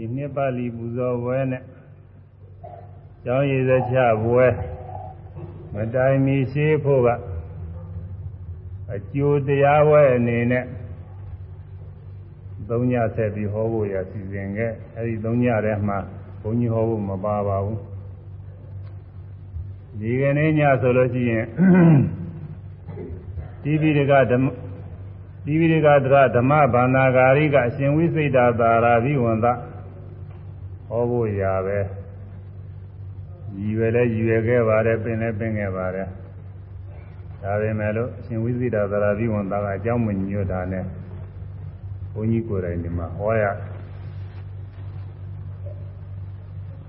ဒီနှစ်ပါဠိပူဇော်ပွဲနဲ့ကျောင်းရည်စချပွဲမတိုင်မီရှိဖို့ကအကျိုးတရားပွဲအနေနဲ့သုံးညဆက်ပြီးဟောဖို့ရစီစဉ်ခဲ့အဲဒီသုံးညထဲမှာဘုန်းကြီးဟောဖို့မပါပါဘူးဒီကနေ့ညဆိုလို့ရှိရင်တိပိဒကဓမ္မတိပိဒကသရဓမ္မဘာနာဂာရိကအရှင်ဝိစိတ်တာသာရာဘိဝန္တ ဟောဖို့ရပဲရည်ရွယ်လဲရည်ရွယ်ခဲ့ပါတယ်ပင်လဲပင်ခဲ့ပါတယ်ဒါပေမဲ့လို့အရှင်ဝိသိတာသရာဘိဝန္တာကအကြောင်းမညွတ်တာနဲ့ဘုန်းကြီးကိုယ်တိုင်ဒီမှာဟောရ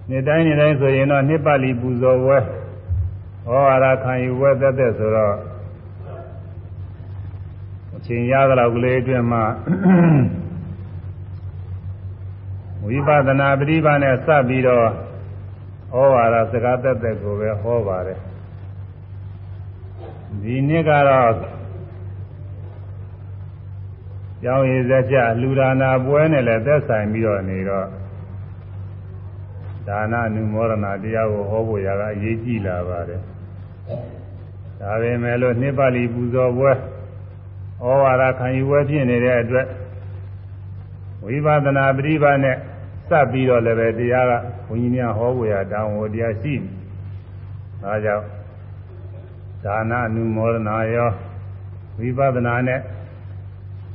နေ့တိုင်းနေ့တိုင်းဆိုရင်တော့နှစ်ပတ်လီပူဇော်ဝဲဟောရခံယူဝဲသက်သက်ဆိုတော့အချိန်ရသလောက်ကလေးအတွင်းမှာ ဝိပဿနာပရိပါနဲ့စပ်ပြီးတော့ဟောဝါဒစကားသက်သက်ကိုပဲဟောပါတယ်ဒီနှစ်ကတော့ကျောင်းရည်စက်ချလူဒါနာပွဲနဲ့လည်းသက်ဆိုင်ပြီးတော့နေတော့ဒါနအနုမောဒနာတရားကိုဟောဖို့ရာကအရေးကြီးလာပါတယ်ဒါပေမဲ့လို့နှစ်ပါဠိပူဇော်ပွဲဩဝါဒခံယူပွဲဖြစ်နေတဲ့အတွက်ဝိပဿနာပရိပါနဲ့ စပ်ပြီးတော့လည်းပဲတရားကဘုန်းကြီးများဟောဖို့ရတောင်းဝတရားရှိတယ်။ဒါကြောင့်ဒါနအနုမောဒနာရောဝိပဿနာနဲ့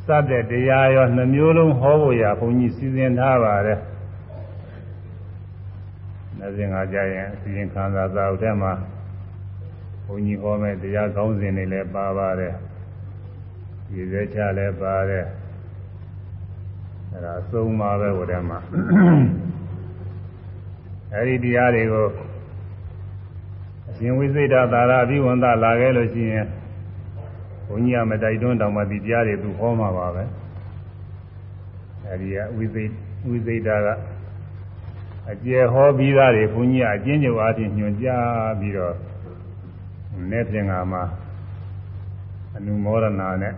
စတဲ့တရားရောနှမျိုးလုံးဟောဖို့ရဘုန်းကြီးစီစဉ်ထားပါတယ်။နေ့စဉ်ကကြာရင်အစီရင်ခံစာစာအုပ်ထဲမှာဘုန်းကြီးဟောမဲ့တရားကောင်းစဉ်တွေလည်းပါပါတယ်။ဒီစဲချလည်းပါတယ်။ အဲဒါအဆုံးပါပဲဟိုထဲမှာအဲဒီတရားတွေကိုအရှင်ဝိသေဒသာရအဘိဝန္တလာခဲ့လို့ရှိရင်ဘုန်းကြီးကမတိုက်တွန်းတောင်မှဒီတရားတွေသူဟောမှာပါပဲအဲဒီကဝိသေဝိသေဒကအကျယ်ဟောပြီးသားတွေဘုန်းကြီးကအကျဉ်းချုပ်အားဖြင့်ညွှန်ကြားပြီးတော့နေ့ပြင်ကမှာအနုမောဒနာနဲ့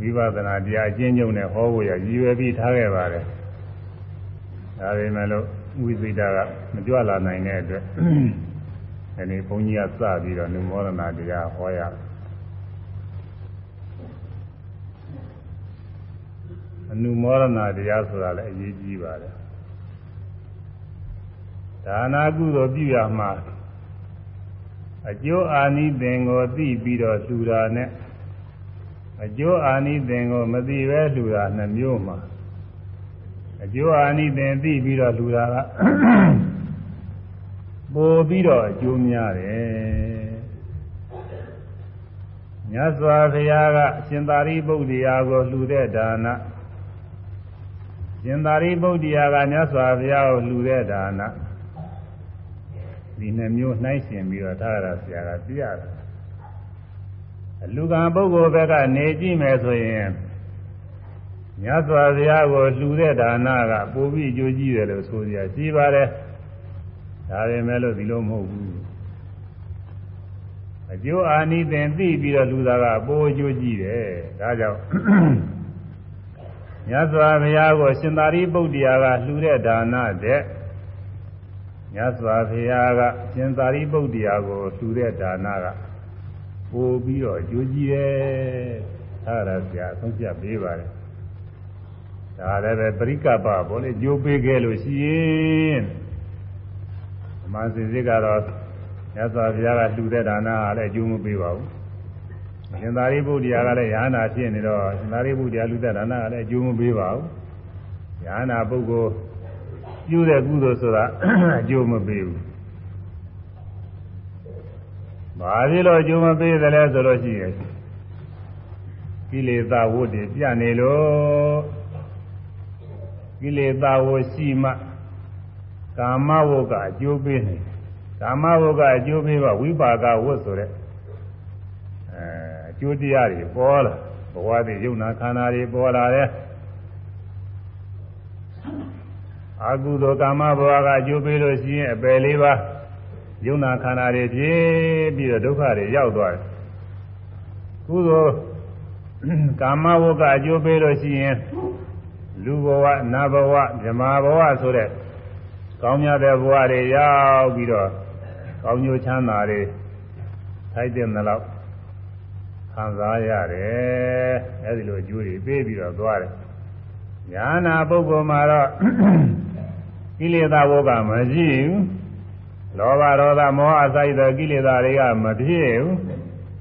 ဝိပဿနာတရားအကျဉ်းချုပ်နဲ့ဟောဖို့ရရည်ရွယ်ပြီးထားခဲ့ပါတယ်။ဒါပေမဲ့လို့ဝိသိတာကမကြွလာနိုင်တဲ့အတွက်ဒီနေ့ဘုန်းကြီးကစပြီးတော့နုမောဒနာတရားဟောရအနုမောဒနာတရားဆိုတာလည်းအရေးကြီးပါတယ်။ဒါနာကုသိုလ်ပြုရမှာအကျိုးအာနိသင်ကိုသိပြီးတော့လှူတာနဲ့ အကျိုးအာနိသင်ကိုမသိပဲလှူတာနှမျိုးမှာအကျိုးအာနိသင်သိပြီးတော့လှူတာကပိုပြီးတော့အကျိုးများတယ်မြတ်စွာဘုရားကအရှင်သာရိပုတ္တရာကိုလှူတဲ့ဒါနရှင်သာရိပုတ္တရာကမြတ်စွာဘုရားကိုလှူတဲ့ဒါနဒီနှမျိုးနှိုင်းရှင်ပြီးတော့သာရဆရာကပြရတယ်အ လူကံပုဂ္ဂိုလ်ဘက်ကနေကြည့်မယ်ဆိုရင်မြတ်စွာဘုရားကိုလှူတဲ့ဒါနကပိုပြီးအကျိုးကြီးတယ်လို့ဆိုရရှိပါတယ်ဒါပေမဲ့လို့ဒီလိုမဟုတ်ဘူးအကျိုးအာနိသင်သိပြီးတော့လှူတာကပိုအကျိုးကြီးတယ်ဒါကြောင့်မြတ်စွာဘုရားကိုရှင်သာရိပုတ္တရာကလှူတဲ့ဒါနတဲ့မြတ်စွာဘုရားကရှင်သာရိပုတ္တရာကိုလှူတဲ့ဒါနက ပို့ပြီးတော့ကြိုးကြီးတယ်အဲ့ဒါဆရာဆုံးဖြတ်ပေးပါတယ်ဒါလည်းပဲပရိကပ္ပဘောလေကြိုးပေးခဲ့လို့ရှိရင်ဓမ္မစင်စစ်ကတော့မြတ်စွာဘုရားကလှူတဲ့ဒါနကလည်းအကျိုးမပေးပါဘူးရှင်သာရိပုတ္တရာကလည်းယ ahanan ဖြစ်နေတော့ရှင်သာရိပုတ္တရာလှူတဲ့ဒါနကလည်းအကျိုးမပေးပါဘူးယ ahanan ပုဂ္ဂိုလ်ပြုတဲ့ကုသိုလ်ဆိုတာအကျိုးမပေးဘူး ဘာဖြစ်လို့အကျိုးမပေးသလဲဆိုလို့ရှိရင်ကိလေသာဝတ်တွေပြနေလို့ကိလေသာဝတ်ရှိမှကာမဝတ်ကအကျိုးပေးနေကာမဝတ်ကအကျိုးပေးပါဝိပါကဝတ်ဆိုတဲ့အဲအကျိုးတရားတွေပေါ်လာဘဝတွေယုံနာခန္ဓာတွေပေါ်လာတယ်အာဟုသောကာမဘဝကအကျိုးပေးလို့ရှိရင်အပယ်လေးပါး ယုံနာခန္ဓာတွေဖြစ်ပြီးတော့ဒုက္ခတွေရောက်သွားတယ်ကုသိုလ်ကာမဝုကအကျိုးပေးလို့ရှိရင်လူလူဘဝနတ်ဘဝဓမ္မဘဝဆိုတဲ့ကောင်းမြတ်တဲ့ဘဝတွေရောက်ပြီးတော့ကောင်းကျိုးချမ်းသာတွေထိုက်တဲ့လောက်ခံစားရတယ်အဲဒီလိုအကျိုးတွေပေးပြီးတော့သွားတယ်ညာနာပုဂ္ဂိုလ်မှာတော့ကိလေသာဘုကမရှိဘူး လောဘဒေါသမောဟအစိုက်သောကိလေသာတွေကမဖြစ်ဘူး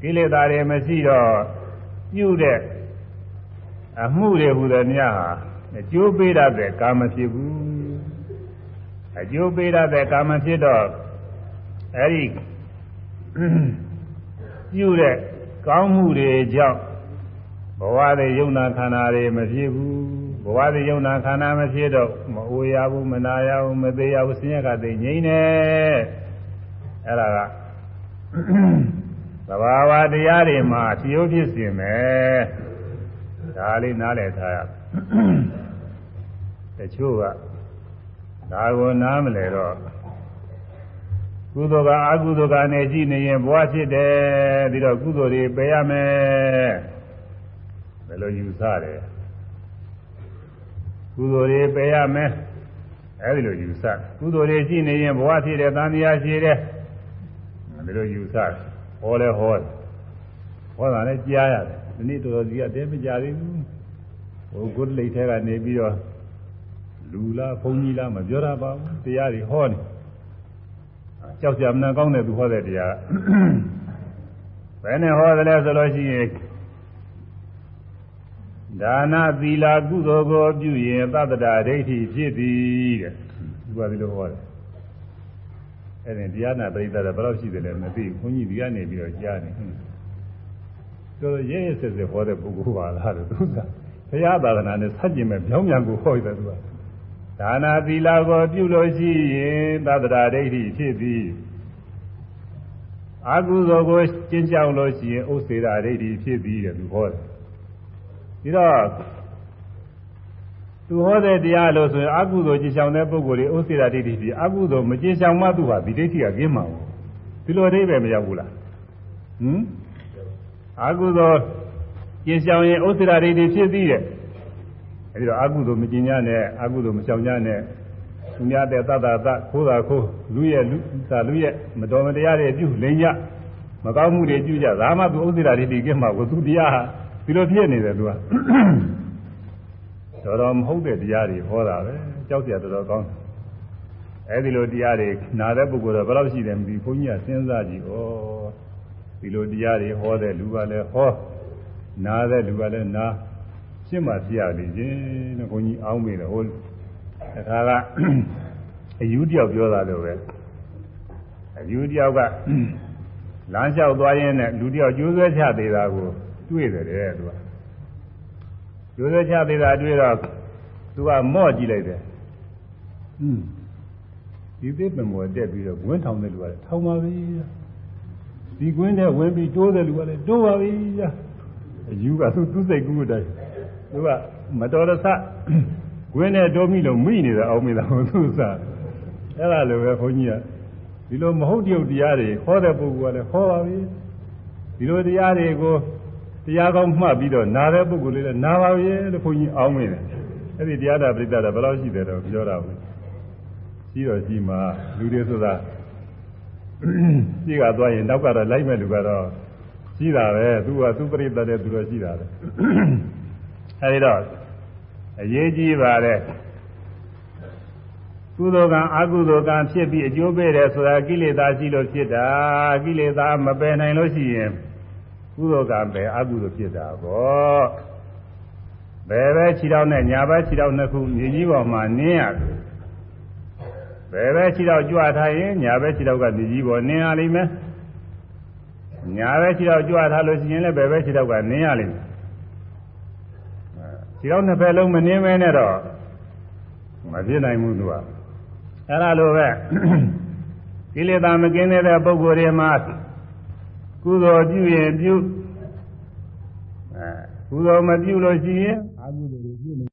ကိလေသာတွေမရှိတော့ပြုတဲ့အမှုတွေဟူသည်များဟာအကျိုးပေးရတဲ့ကာမဖြစ်ဘူးအကျိုးပေးရတဲ့ကာမဖြစ်တော့အဲဒီပြုတဲ့ကောင်းမှုတွေကြောင့်ဘဝတွေယုံနာခန္ဓာတွေမဖြစ်ဘူး ဘဝတွေယုံနာခန္ဓာမဖြစ်တော့မအိုရဘူးမနာရဘူးမသေးရဘူးဆင်းရဲကသိငြိမ့်နေအဲ့ဒါကသဘာဝတရားတွေမှာဖြိုးဖြစ်စင်မယ်ဒါလေးနားလည်ထားရတချို့ကဒါကိုနားမလဲတော့ကုသိုလ်ကအကုသိုလ်ကနေကြည့်နေရင်ဘဝဖြစ်တယ်ပြီးတော့ကုသိုလ်တွေပယ်ရမယ်ဘယ်လိုယူဆတယ် ကုသိုလ်တွေပယ်ရမယ်အဲဒီလိုယူဆကုသိုလ်တွေရှိနေရင်ဘဝဖြစ်တယ်တန်တရားရှိတယ်ဒီလိုယူဆဟောလဲဟောဟောတာလည်းကြားရတယ်ဒီနေ့တော်တော်ကြီးကတဲမကြသေးဘူးဟိုကုသလိတ်ထဲကနေပြီးတော့လူလားဘုန်းကြီးလားမပြောတာပါဘူးတရားတွေဟောနေကြောက်ကြမနာကောင်းတဲ့သူဟောတဲ့တရားဘယ်နဲ့ဟောတယ်လဲဆိုလို့ရှိရင် ဒါနသီလာကုသိုလ်ကိုပြုရင်သတ္တရာဒိဋ္ဌိဖြစ်သည်တဲ့သူကဒီလိုဟောတယ်အဲ့ဒီတရားနာပရိသတ်ဘယ်လောက်ရှိတယ်လဲမသိဘူးခွန်ကြီးဒီကနေပြီးတော့ကြားနေဆိုတော့ရဲရဲဆက်ဆက်ဟောတဲ့ပုဂ္ဂိုလ်ပါလားလို့သူကဘုရားသာသနာနဲ့ဆက်ကျင်မဲ့ပြောင်းပြန်ကိုဟောရတယ်သူကဒါနာသီလာကိုပြုလို့ရှိရင်သတ္တရာဒိဋ္ဌိဖြစ်သည်အာကုသိုလ်ကိုကျင့်ကြံလို့ရှိရင်ဥစ္စေရာဒိဋ္ဌိဖြစ်သည်တဲ့သူဟောတယ် ပြီးတော့သူဟောတဲ့တရားလို့ဆိုရင်အကုသိုလ်ကြည်ဆောင်တဲ့ပုဂ္ဂိုလ်တွေဥစ္စေရာဒိဋ္ဌိဖြစ်အကုသိုလ်မကြည်ဆောင်မှသူဟာဒီဒိဋ္ဌိကကျင်းမှာဘူးဒီလိုအဓိပ္ပာယ်မရောက်ဘူးလားဟမ်အကုသိုလ်ကျင်ဆောင်ရင်ဥစ္စေရာဒိဋ္ဌိဖြစ်သည်တဲ့အဲဒီတော့အကုသိုလ်မကျင်냐နဲ့အကုသိုလ်မဆောင်냐နဲ့သူများတဲ့သတ္တသခိုးတာခိုးလူရဲ့လူသာလူရဲ့မတော်မတရားတွေပြုလိမ့်ကြမကောင်းမှုတွေပြုကြဒါမှသူဥစ္စေရာဒိဋ္ဌိကင်းမှာကိုသူတရားဟာ ဒီလိုဖြစ်နေတယ်သူကတော်တော်မဟုတ်တဲ့တရားတွေဟောတာပဲကြောက်ကြတော်တော်ကောင်းအဲဒီလိုတရားတွေနာတဲ့ပုဂ္ဂိုလ်တော့ဘယ်လောက်ရှိတယ်မသိဘုန်းကြီးကစဉ်းစားကြည့်ဩဒီလိုတရားတွေဟောတဲ့လူကလည်းဟောနာတဲ့လူကလည်းနာရှင်းမှပြရလေခြင်းတဲ့ဘုန်းကြီးအောင်းမိတယ်ဟိုတခါကအယူတယောက်ပြောတာလို့ပဲအယူတယောက်ကလမ်းလျှောက်သွားရင်းနဲ့လူတယောက်ကျိုးဆွဲချသေးတာကို တွေ့တယ်တဲ့သူကကျိုးဆွဲချသေးတာတွေ့တော့သူကမော့ကြည့်လိုက်တယ်ဟွန်းဒီသစ်ပင်ပေါ်တက်ပြီးတော့ဝင်းထောင်တဲ့လူကလည်းထောင်ပါပြီဒီကွင်းထဲဝင်ပြီးတိုးတဲ့လူကလည်းတိုးပါပြီအယူကသူသူ့စိတ်ကူးတိုင်းသူကမတော်တဆကွင်းထဲတိုးမိလို့မိနေတာအောင်မိတာဟိုသူ့စားအဲ့ဒါလိုပဲခွန်ကြီးကဒီလိုမဟုတ်တရုပ်တရားတွေဟောတဲ့ပုဂ္ဂိုလ်ကလည်းဟောပါပြီဒီလိုတရားတွေကို တရားကောင်းမှတ်ပြီးတော့နားတဲ့ပုဂ္ဂိုလ်လေးလည်းနားပါပြီလို့ခွန်ကြီးအောင်းမိတယ်အဲ့ဒီတရားတာပြိတ္တာဘယ်လောက်ရှိတယ်တော့ပြောတာဘူးရှိတော့ရှိမှလူတွေဆိုတာရှိကသွားရင်နောက်ကတော့လိုက်မဲ့လူကတော့ရှိတာပဲသူကသူပြိတ္တာတဲ့သူတော့ရှိတာပဲအဲဒီတော့အရေးကြီးပါတယ်ကုသိုလ်ကံအကုသိုလ်ကံဖြစ်ပြီးအကျိုးပေးတယ်ဆိုတာကိလေသာရှိလို့ဖြစ်တာကိလေသာမပယ်နိုင်လို့ရှိရင် ကုသိုလ်ကံပဲအကုသိုလ်ဖြစ်တာပေါ့ဘယ်ပဲခြေထောက်နဲ့ညာဘက်ခြေထောက်နှစ်ခုမြေကြီးပေါ်မှာနင်းရတယ်ဘယ်ပဲခြေထောက်ကြွထားရင်ညာဘက်ခြေထောက်ကမြေကြီးပေါ်နင်းရလိမ့်မယ်ညာဘက်ခြေထောက်ကြွထားလို့ရှိရင်လည်းဘယ်ပဲခြေထောက်ကနင်းရလိမ့်မယ်ခြေထောက်နှစ်ဖက်လုံးမနင်းမဲနဲ့တော့မဖြစ်နိုင်ဘူးသူကအဲ့ဒါလိုပဲကိလေသာမကင်းတဲ့ပုဂ္ဂိုလ်တွေမှာ ကုသိုလ်ပြုရင်ပြုအဲကုသိုလ်မပြုလို့ရှိရင်အကုသိုလ်တွေပြုနေ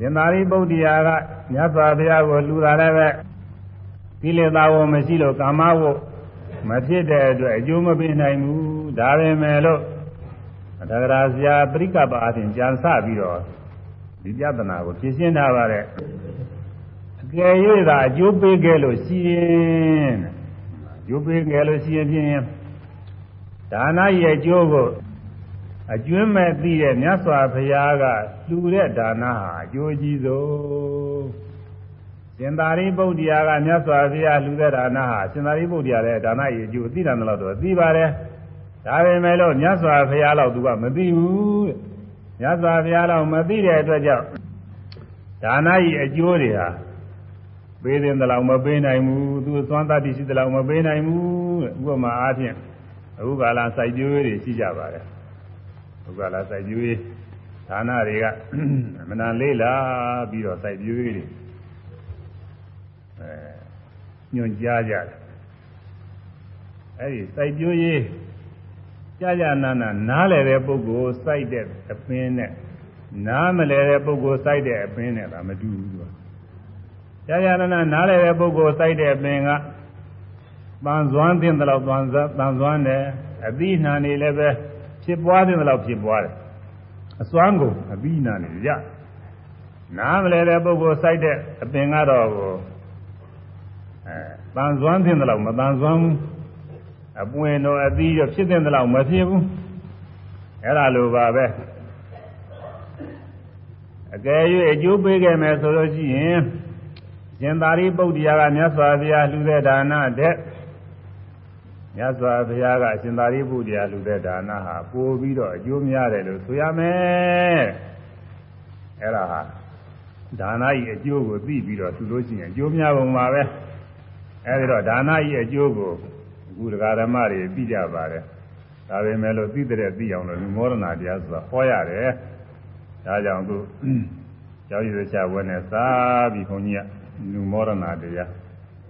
ရင်သာရိပုတ္တရာကမြတ်စွာဘုရားကိုလှူတာလည်းပဲကိလေသာဝမရှိလို့ကာမဝမဖြစ်တဲ့အတွက်အကျိုးမပေးနိုင်ဘူးဒါပဲမဲ့လို့ဒါကရာဆရာပရိကပအချင်းကြံစပြီးတော့ဒီပြဿနာကိုဖြေရှင်းထားပါတယ်အ ကယ်၍သာအကျိုးပေးခဲ့လို့ရှိရင်အကျိုးပေးခဲ့လို့ရှိရင်ဖြင့်ဒါနရဲ့အကျိုးကိုအကျွမ်းမဲ့သိတဲ့မြတ်စွာဘုရားကလှူတဲ့ဒါနဟာအကျိုးကြီးဆုံးရှင်သာရိပုတ္တရာကမြတ်စွာဘုရားလှူတဲ့ဒါနဟာရှင်သာရိပုတ္တရာရဲ့ဒါနရဲ့အကျိုးသိတယ်လို့တော့သိပါတယ်ဒါပေမဲ့လို့မြတ်စွာဘုရားလောက်သူကမသိဘူးတဲ့မြတ်စွာဘုရားလောက်မသိတဲ့အတွက်ကြောင့်ဒါနရဲ့အကျိုးတွေဟာ ပေးတဲ့တလောက်မပေးနိုင်ဘူးသူသွမ်းတတ်ရှိတဲ့လောက်မပေးနိုင်ဘူးတဲ့ဥပမာအားဖြင့်အခုကာလစိုက်ပျိုးတွေရှိကြပါတယ်အခုကာလစိုက်ပျိုးဌာနတွေကအမနာလေးလာပြီးတော့စိုက်ပျိုးတွေအဲညွန်ကြားကြတယ်အဲဒီစိုက်ပျိုးရေးကြာကြာနာနာနားလည်တဲ့ပုဂ္ဂိုလ်စိုက်တဲ့အပင်းနဲ့နားမလည်တဲ့ပုဂ္ဂိုလ်စိုက်တဲ့အပင်းနဲ့ကမတူဘူးသူ ကကြာကြာနာနာနားလည်တဲ့ပုဂ္ဂိုလ်စိုက်တဲ့အပင်ကပန်စွမ်းတဲ့လောက်ပန်ပန်စွမ်းတယ်အသီးနှံနေလည်းပဲဖြစ်ပွားတဲ့လောက်ဖြစ်ပွားတယ်အစွမ်းကုန်အသီးနှံနေရနားမလည်တဲ့ပုဂ္ဂိုလ်စိုက်တဲ့အပင်ကတော့ကိုအဲပန်စွမ်းတဲ့လောက်မပန်စွမ်းဘူးအပွင့်တော့အသီးတော့ဖြစ်တဲ့လောက်မဖြစ်ဘူးအဲ့ဒါလိုပါပဲအကယ်၍အကျိုးပေးခဲ့မယ်ဆိုလို့ရှိရင် ရှင်သာရိပုတ္တရာကမြတ်စွာဘုရားလှူတဲ့ဒါနတဲ့မြတ်စွာဘုရားကရှင်သာရိပုတ္တရာလှူတဲ့ဒါနဟာပိုပြီးတော့အကျိုးများတယ်လို့ဆိုရမယ်အဲ့ဒါဟာဒါနဤအကျိုးကိုသိပြီးတော့သူလို့ရှိရင်အကျိုးများပုံပါပဲအဲဒီတော့ဒါနဤအကျိုးကိုအခုဒကာဓမ္မတွေသိကြပါတယ်ဒါပေမဲ့လို့သိတဲ့သိအောင်လို့လူမောဒနာတရားဆိုတာဟောရတယ်ဒါကြောင့်အခုကျောင်းရည်ချဝဲနဲ့စာပြီးခွန်ကြီးက လူမောဒနာတရား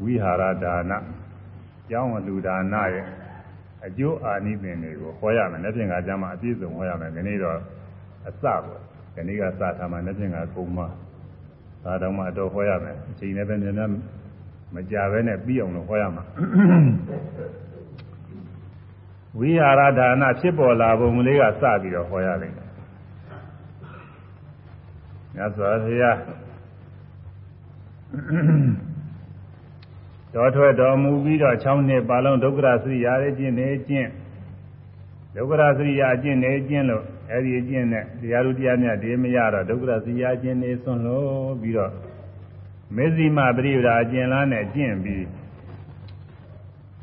ဝိဟာရဒါနကျောင်းလူဒါနရဲ့အကျိုးအာနိသင်တွေကိုဟောရမယ်။လက်ဖြင့်ကကျမ်းမှာအပြည့်စုံဟောရမယ်။ဒီနေ့တော့အစပေါ့။ဒီနေ့ကစထားမှလက်ဖြင့်ကကုံမ။ဒါတော့မှတော့ဟောရမယ်။အချိန်နဲ့ပဲနည်းနည်းမကြဘဲနဲ့ပြီးအောင်လို့ဟောရမှာ။ဝိဟာရဒါနဖြစ်ပေါ်လာပုံလေးကစပြီးတော့ဟောရလိမ့်မယ်။မြတ်စွာဘုရား တော်ထွက်တော်မူပြီးတော့6နှစ်ပါလုံးဒုက္ခရစရိယာရဲ့ကျင့်နေကျင့်ဒုက္ခရစရိယာကျင့်နေကျင့်လို့အဲဒီအကျင့်နဲ့တရားလူတရားမြတ်ဒီမရတော့ဒုက္ခရစရိယာကျင့်နေဆွန့်လို့ပြီးတော့မေဇိမပရိပဒါအကျင့်လားနဲ့ကျင့်ပြီး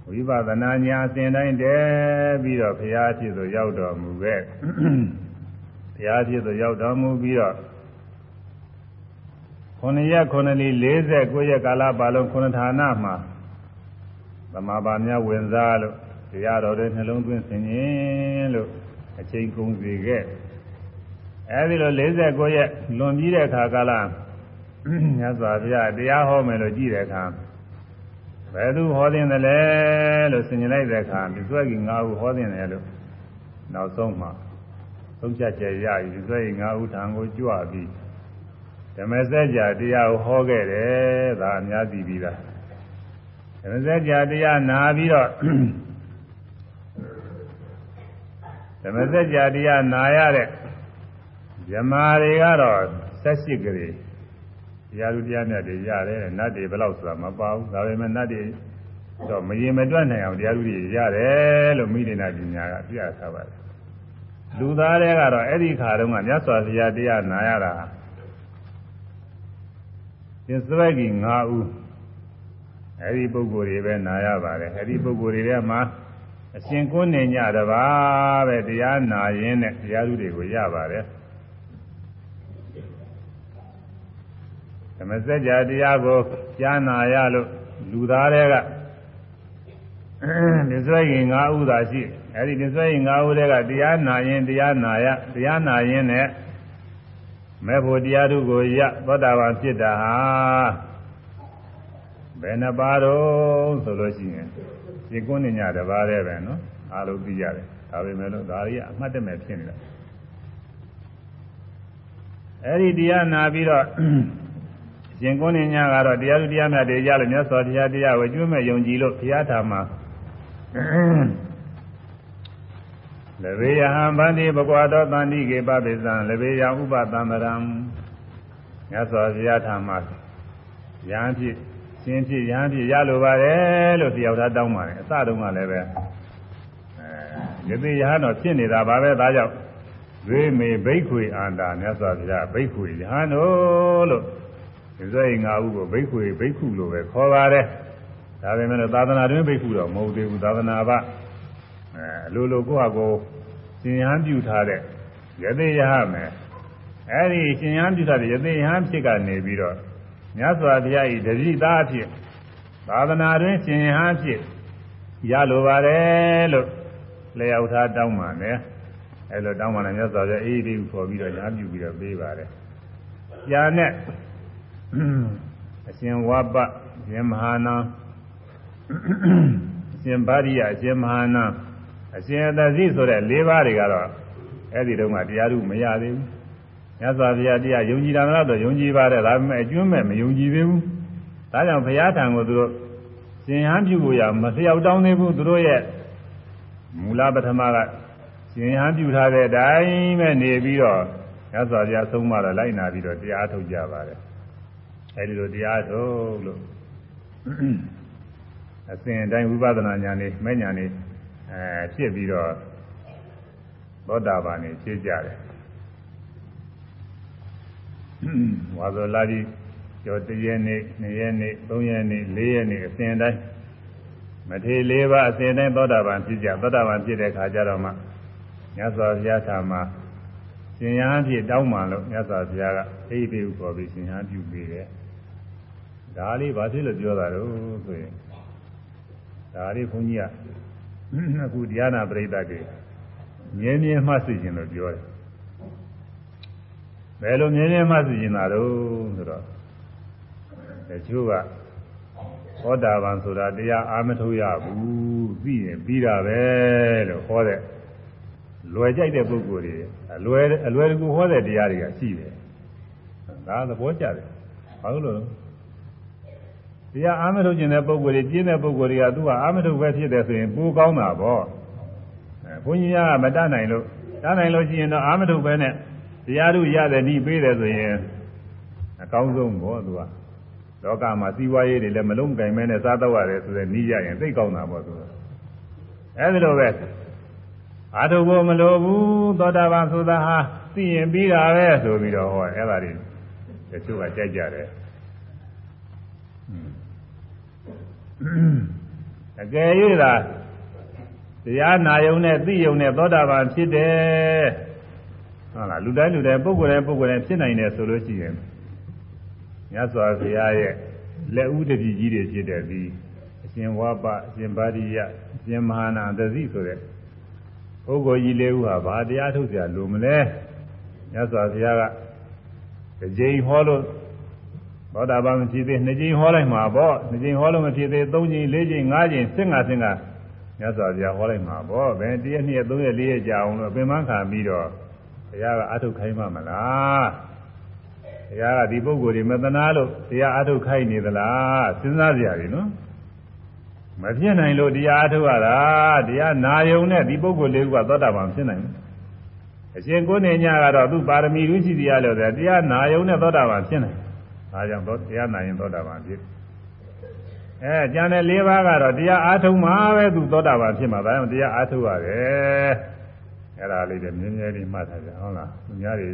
ဝိပဿနာညာအစဉ်တိုင်းတည်းပြီးတော့ဘုရားဖြစ်သို့ရောက်တော်မူခဲ့ဘုရားဖြစ်သို့ရောက်တော်မူပြီးတော့ 9ရက်9လီ49ရက်ကာလပါလုံး9ဌာနမှာသမာပါများဝင်စားလို့တရားတော်တွေနှလုံးသွင်းဆင်ခြင်းလို့အချိန်ကုန်စေခဲ့အဲဒီလို49ရက်လွန်ပြီးတဲ့အခါကာလမြတ်စွာဘုရားတရားဟောမယ်လို့ကြည့်တဲ့အခါဘယ်သူဟောတင်တယ်လဲလို့ဆင်ခြင်လိုက်တဲ့အခါဒီစွဲကြီး၅ဦးဟောတင်တယ်လို့နောက်ဆုံးမှသုံးချက်ကျရည်ဒီစွဲကြီး၅ဦးထံကိုကြွပြီး ဓမ္မစကြာတရားကိုဟောခဲ့တယ်ဒါအများသိပြီးသားဓမ္မစကြာတရားနာပြီးတော့ဓမ္မစကြာတရားနာရတဲ့ဇမားတွေကတော့78ကလေးတရားလူတရားမြတ်တွေရတယ်နတ်တွေဘယ်လောက်ဆိုတာမပါဘူးဒါပေမဲ့နတ်တွေတော့မရင်မတွက်နိုင်အောင်တရားလူတွေရတယ်လို့မိဒိနာပညာကပြထားပါတယ်လူသားတွေကတော့အဲ့ဒီခါတုန်းကမြတ်စွာဘုရားတရားနာရတာ သင်္စဝက်ကြီး5ဦးအဲဒီပုဂ္ဂိုလ်တွေပဲနာရပါတယ်အဲဒီပုဂ္ဂိုလ်တွေထဲမှာအရှင်ကိုနေညတပါးပဲတရားနာရင်းနဲ့တရားသူတွေကိုရပါတယ်ဓမ္မစကြာတရားကိုကြားနာရလို့လူသားတွေကသစ္စာရင်5ဦးသာရှိအဲဒီသစ္စာရင်5ဦးတွေကတရားနာရင်တရားနာရတရားနာရင်နဲ့ မဲ့ဖို့တရားတို့ကိုရသောတာပန်ဖြစ်တာဟာဘယ်နှပါတော့ဆိုလို့ရှိရင်ဒီကုဏ္ဏညတပါးတည်းပဲနော်အားလုံးသိရတယ်ဒါပေမဲ့လို့ဒါရီကအမှတ်တမဲ့ဖြစ်နေတာအဲ့ဒီတရားနာပြီးတော့ရှင်ကုဏ္ဏညကတော့တရားသူတရားမြတ်တွေရလို့မြတ်စွာဘုရားတရားကိုကျွမ်းမဲ့ယုံကြည်လို့ဘုရားထာမှာ လဘေယဟံဗန္တိဘဂဝါတော်တန်တိကေပပိသံလဘေယဥပသံ္မရံမြတ်စွာဘုရားထာမယဟန်ဖြစ်ရှင်ဖြစ်ယဟန်ဖြစ်ရလိုပါတယ်လို့တယောက်သားတောင်းပါတယ်အစတုန်းကလည်းပဲအဲယသိယဟန်တော့ဖြစ်နေတာပါပဲဒါကြောင့်ဝိမေဘိက္ခွေအန္တာမြတ်စွာဘုရားဘိက္ခွေယဟန်တို့လို့ဒီစိတ်ငါဥကိုဘိက္ခွေဘိက္ခုလို့ပဲခေါ်ပါတယ်ဒါပေမဲ့သာသနာတွင်ဘိက္ခုတော့မဟုတ်သေးဘူးသာသနာ့ဘ အဲအလိုလိုကိုယ့်ဟာကိုယ်ရှင်ယဟန်ပြုထားတဲ့ယသိယဟမယ်အဲ့ဒီရှင်ယဟန်ပြုထားတဲ့ယသိယဟန်ဖြစ်ကနေပြီးတော့မြတ်စွာဘုရားဤတတိသားဖြစ်သာသနာတွင်ရှင်ယဟန်ဖြစ်ရလိုပါတယ်လို့လျှောက်ထားတောင်းပါမယ်အဲ့လိုတောင်းပါတယ်မြတ်စွာဘုရားအေးဒီကိုခေါ်ပြီးတော့ညာပြုပြီးတော့ပေးပါတယ်။ညာနဲ့အရှင်ဝါပအရှင်မဟာနာအရှင်ဗာရိယအရှင်မဟာနာ အရှင်အတသိဆိုတဲ့၄ပါးတွေကတော့အဲ့ဒီတုန်းကတရားထုမရသေးဘူးမြတ်စွာဘုရားတရားယုံကြည်တာမလားတော့ယုံကြည်ပါတယ်ဒါပေမဲ့အကျွမ်းမဲ့မယုံကြည်သေးဘူးဒါကြောင့်ဘုရားထံကိုသူတို့ရှင်ဟန်ပြုဖို့ရမလျှောက်တောင်းသေးဘူးသူတို့ရဲ့မူလပထမကရှင်ဟန်ပြုထားတဲ့အတိုင်းပဲနေပြီးတော့မြတ်စွာဘုရားဆုံးမတော့လိုက်နာပြီးတော့တရားထုတ်ကြပါတယ်အဲဒီလိုတရားထုတ်လို့အစဉ်အတိုင်းဝိပဿနာဉာဏ်နဲ့မဲ့ဉာဏ်နဲ့ အဲဖြစ်ပြီးတော့သောတာပန်နေဖြစ်ကြတယ်ဝါဇောလာကြီးကျော်တရက်နေ့နှစ်ရက်နေ့သုံးရက်နေ့လေးရက်နေ့အစဉ်တိုင်းမထေလေးပါအစဉ်တိုင်းသောတာပန်ဖြစ်ကြသောတာပန်ဖြစ်တဲ့ခါကျတော့မှမြတ်စွာဘုရားထာမှာရှင်ရဟန်းဖြစ်တောင်းမှလို့မြတ်စွာဘုရားကအိပ်ပြီးခေါ်ပြီးရှင်ရဟန်းပြုပေးတယ်ဒါလေးဘာဖြစ်လို့ပြောတာတော့ဆိုရင်ဒါလေးဘုန်းကြီးက အခုတရားနာပရိသတ်တွေမြဲမြဲမှတ်သိခြင်းလို့ပြောတယ်ဘယ်လိုမြဲမြဲမှတ်သိခြင်းတာတော့ဆိုတော့တချို့ကသောတာပန်ဆိုတာတရားအာမထုတ်ရဘူးသိရင်ပြီးတာပဲလို့ဟောတဲ့လွယ်ကြိုက်တဲ့ပုဂ္ဂိုလ်တွေအလွယ်အလွယ်တကူဟောတဲ့တရားတွေကရှိတယ်ဒါသဘောကျတယ်ဘာလို့လဲ တရားအာမထုတ်ခြင်းတဲ့ပုဂ္ဂိုလ်တွေကျင်းတဲ့ပုဂ္ဂိုလ်တွေကသူကအာမထုတ်ပဲဖြစ်တယ်ဆိုရင်ပိုကောင်းတာပေါ့အဲဘုန်းကြီးကမတတ်နိုင်လို့တတ်နိုင်လို့ရှိရင်တော့အာမထုတ်ပဲနဲ့တရားတို့ရတယ်ဤပေးတယ်ဆိုရင်အကောင်းဆုံးပေါ့သူကလောကမှာစီးပွားရေးတွေလည်းမလုံးကင်မဲနဲ့စားတော့ရတယ်ဆိုတဲ့ဤရရင်သိကောင်းတာပေါ့သူကအဲဒီလိုပဲအာထုဖို့မလိုဘူးသောတာပန်ဆိုတာဟာသိရင်ပြီးတာပဲဆိုပြီးတော့ဟောအဲ့ဒါတွေတချို့ကကြိုက်ကြတယ် အကယ်၍သာတရားနာယုံနဲ့သိယုံနဲ့သောတာပန်ဖြစ်တယ်ဟုတ်လားလူတိုင်းလူတိုင်းပုဂ္ဂိုလ်တိုင်းပုဂ္ဂိုလ်တိုင်းဖြစ်နိုင်တယ်ဆိုလို့ရှိရင်မြတ်စွာဘုရားရဲ့လက်ဦးတပည့်ကြီးတွေဖြစ်တဲ့ဒီအရှင်ဝါပအရှင်ဗာရိယအရှင်မဟာနာတသိဆိုတဲ့ပုဂ္ဂိုလ်ကြီးလေးဦးဟာဘာတရားထုတ်ကြလို့မလဲမြတ်စွာဘုရားကကြိမ်ဟောလို့ သောတာပန်မဖြစ်သေးနှစ်ကြိမ်ဟောလိုက်မှာပေါ့နှစ်ကြိမ်ဟောလို့မဖြစ်သေးသုံးကြိမ်လေးကြိမ်ငါးကြိမ်ဆင့်ငါဆင့်ငါမြတ်စွာဘုရားဟောလိုက်မှာပေါ့ဘယ်တရက်နှစ်ရက်သုံးရက်လေးရက်ကြာအောင်လို့ပင်မခံပြီးတော့ဘုရားကအထုတ်ခိုင်းမှမလားဘုရားကဒီပုဂ္ဂိုလ်တွေမသနာလို့တရားအထုတ်ခိုင်းနေသလားစဉ်းစားကြရတယ်နော်မဖြစ်နိုင်လို့တရားအထုတ်ရတာတရားနာယုံနဲ့ဒီပုဂ္ဂိုလ်လေးကသောတာပန်ဖြစ်နိုင်တယ်အရှင်ကိုနေညကတော့သူပါရမီလူရှိတရားလို့တရားနာယုံနဲ့သောတာပန်ဖြစ်နိုင်တယ် ဒါကြောင့်သောတရားနာရင်သောတာပန်ဖြစ်အဲကျန်တဲ့၄ပါးကတော့တရားအားထုတ်မှပဲသူသောတာပန်ဖြစ်မှာဒါကြောင့်တရားအားထုတ်ရတယ်အဲ့ဒါလေးတွေမြင်းမြဲလေးမှတ်ထားကြဟုတ်လားသူများတွေ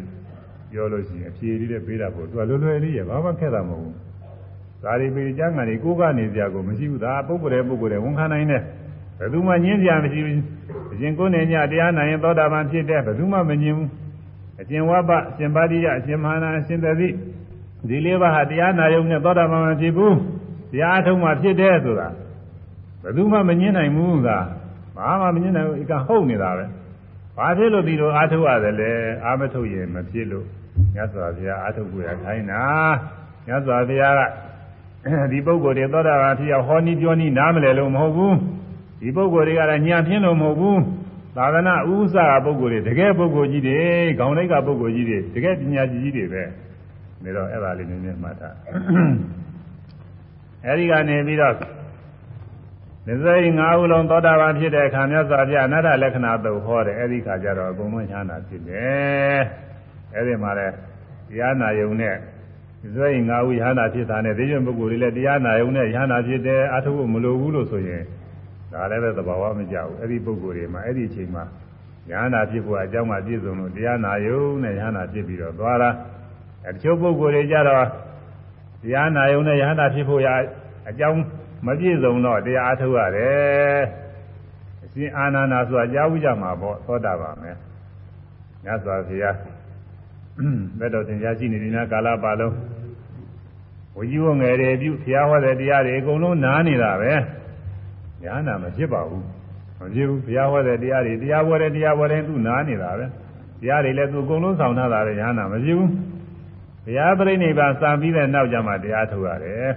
ပြောလို့ရှိရင်အဖြေလေးတွေပေးတာပေါ့သူကလွယ်လွယ်လေးရဘာမှခက်တာမဟုတ်ဘူးဒါတွေပြီးကျမ်းဂန်တွေကိုးကနေစရာကိုမရှိဘူးဒါပုဂ္ဂိုလ်တဲ့ပုဂ္ဂိုလ်တဲ့ဝန်ခံနိုင်တယ်ဘယ်သူမှညင်းစရာမရှိဘူးအရှင်ကိုယ်နဲ့ညတရားနာရင်သောတာပန်ဖြစ်တဲ့ဘယ်သူမှမညင်းဘူးအရှင်ဝဘအရှင်ပါတိယအရှင်မဟာနာအရှင်သတိ ဒီလေးပါးဟာတရားနာယုံနဲ့သောတာပန်မဖြစ်ဘူးတရားအထုံးမှဖြစ်တယ်ဆိုတာဘယ်သူမှမငင်းနိုင်ဘူးကဘာမှမငင်းနိုင်ဘူးအကဟုတ်နေတာပဲဘာဖြစ်လို့ဒီလိုအာထုတ်ရတယ်လဲအာမထုတ်ရင်မဖြစ်လို့မြတ်စွာဘုရားအာထုတ်ကိုရခိုင်းတာမြတ်စွာဘုရားကဒီပုဂ္ဂိုလ်တွေသောတာပန်ဖြစ်အောင်ဟောနီးပြောနီးနားမလဲလို့မဟုတ်ဘူးဒီပုဂ္ဂိုလ်တွေကလည်းညံပြင်းလို့မဟုတ်ဘူးသာသနာဥစ္စာပုဂ္ဂိုလ်တွေတကယ်ပုဂ္ဂိုလ်ကြီးတွေခေါင်းလိုက်ကပုဂ္ဂိုလ်ကြီးတွေတကယ်ပညာကြီးကြီးတွေပဲ နေတော့အဲ့ဒါလေးနည်းနည်းမှတ်ထားအဲဒီကနေပြီးတော့ဒီစိတ်ငါးဦးလုံးသောတာပန်ဖြစ်တဲ့အခါမြတ်စွာဘုရားအနတ္တလက္ခဏာသုတ်ဟောတယ်အဲ့ဒီခါကျတော့အကုန်လုံးချမ်းသာဖြစ်တယ်အဲ့ဒီမှာလဲတရားနာယုံနဲ့ဒီစိတ်ငါးဦးရဟန္တာဖြစ်တာနဲ့ဒီကျင့်ပုဂ္ဂိုလ်တွေလည်းတရားနာယုံနဲ့ရဟန္တာဖြစ်တယ်အထုပ်မလိုဘူးလို့ဆိုရင်ဒါလည်းပဲသဘာဝမကျဘူးအဲ့ဒီပုဂ္ဂိုလ်တွေမှာအဲ့ဒီအချိန်မှာရဟန္တာဖြစ်ဖို့အကြောင်းမှပြည့်စုံလို့တရားနာယုံနဲ့ရဟန္တာဖြစ်ပြီးတော့သွားတာ အဲတချို့ပုဂ္ဂိုလ်တွေကြတော့တရားနာယုံနဲ့ရဟန္တာဖြစ်ဖို့ရအကြောင်းမပြည့်စုံတော့တရားအထုတ်ရတယ်အရှင်အာနန္ဒာဆိုတာကြားဘူးကြမှာပေါ့သောတာပန်ပဲညစွာဘုရားဘယ်တော့သင်ကြားရှိနေဒီနာကာလပါလုံးဝကြီးဝငယ်တွေပြုဘုရားဟောတဲ့တရားတွေအကုန်လုံးနားနေတာပဲညာနာမဖြစ်ပါဘူးမဖြစ်ဘူးဘုရားဟောတဲ့တရားတွေတရားဟောတဲ့တရားဟောတဲ့သူနားနေတာပဲတရားတွေလည်းသူအကုန်လုံးဆောင်ထားတာပဲညာနာမဖြစ်ဘူး ဘုရားပြိဋိဘံစံပြီးတဲ့နောက်ကျမှတရားထုတ်ရတယ်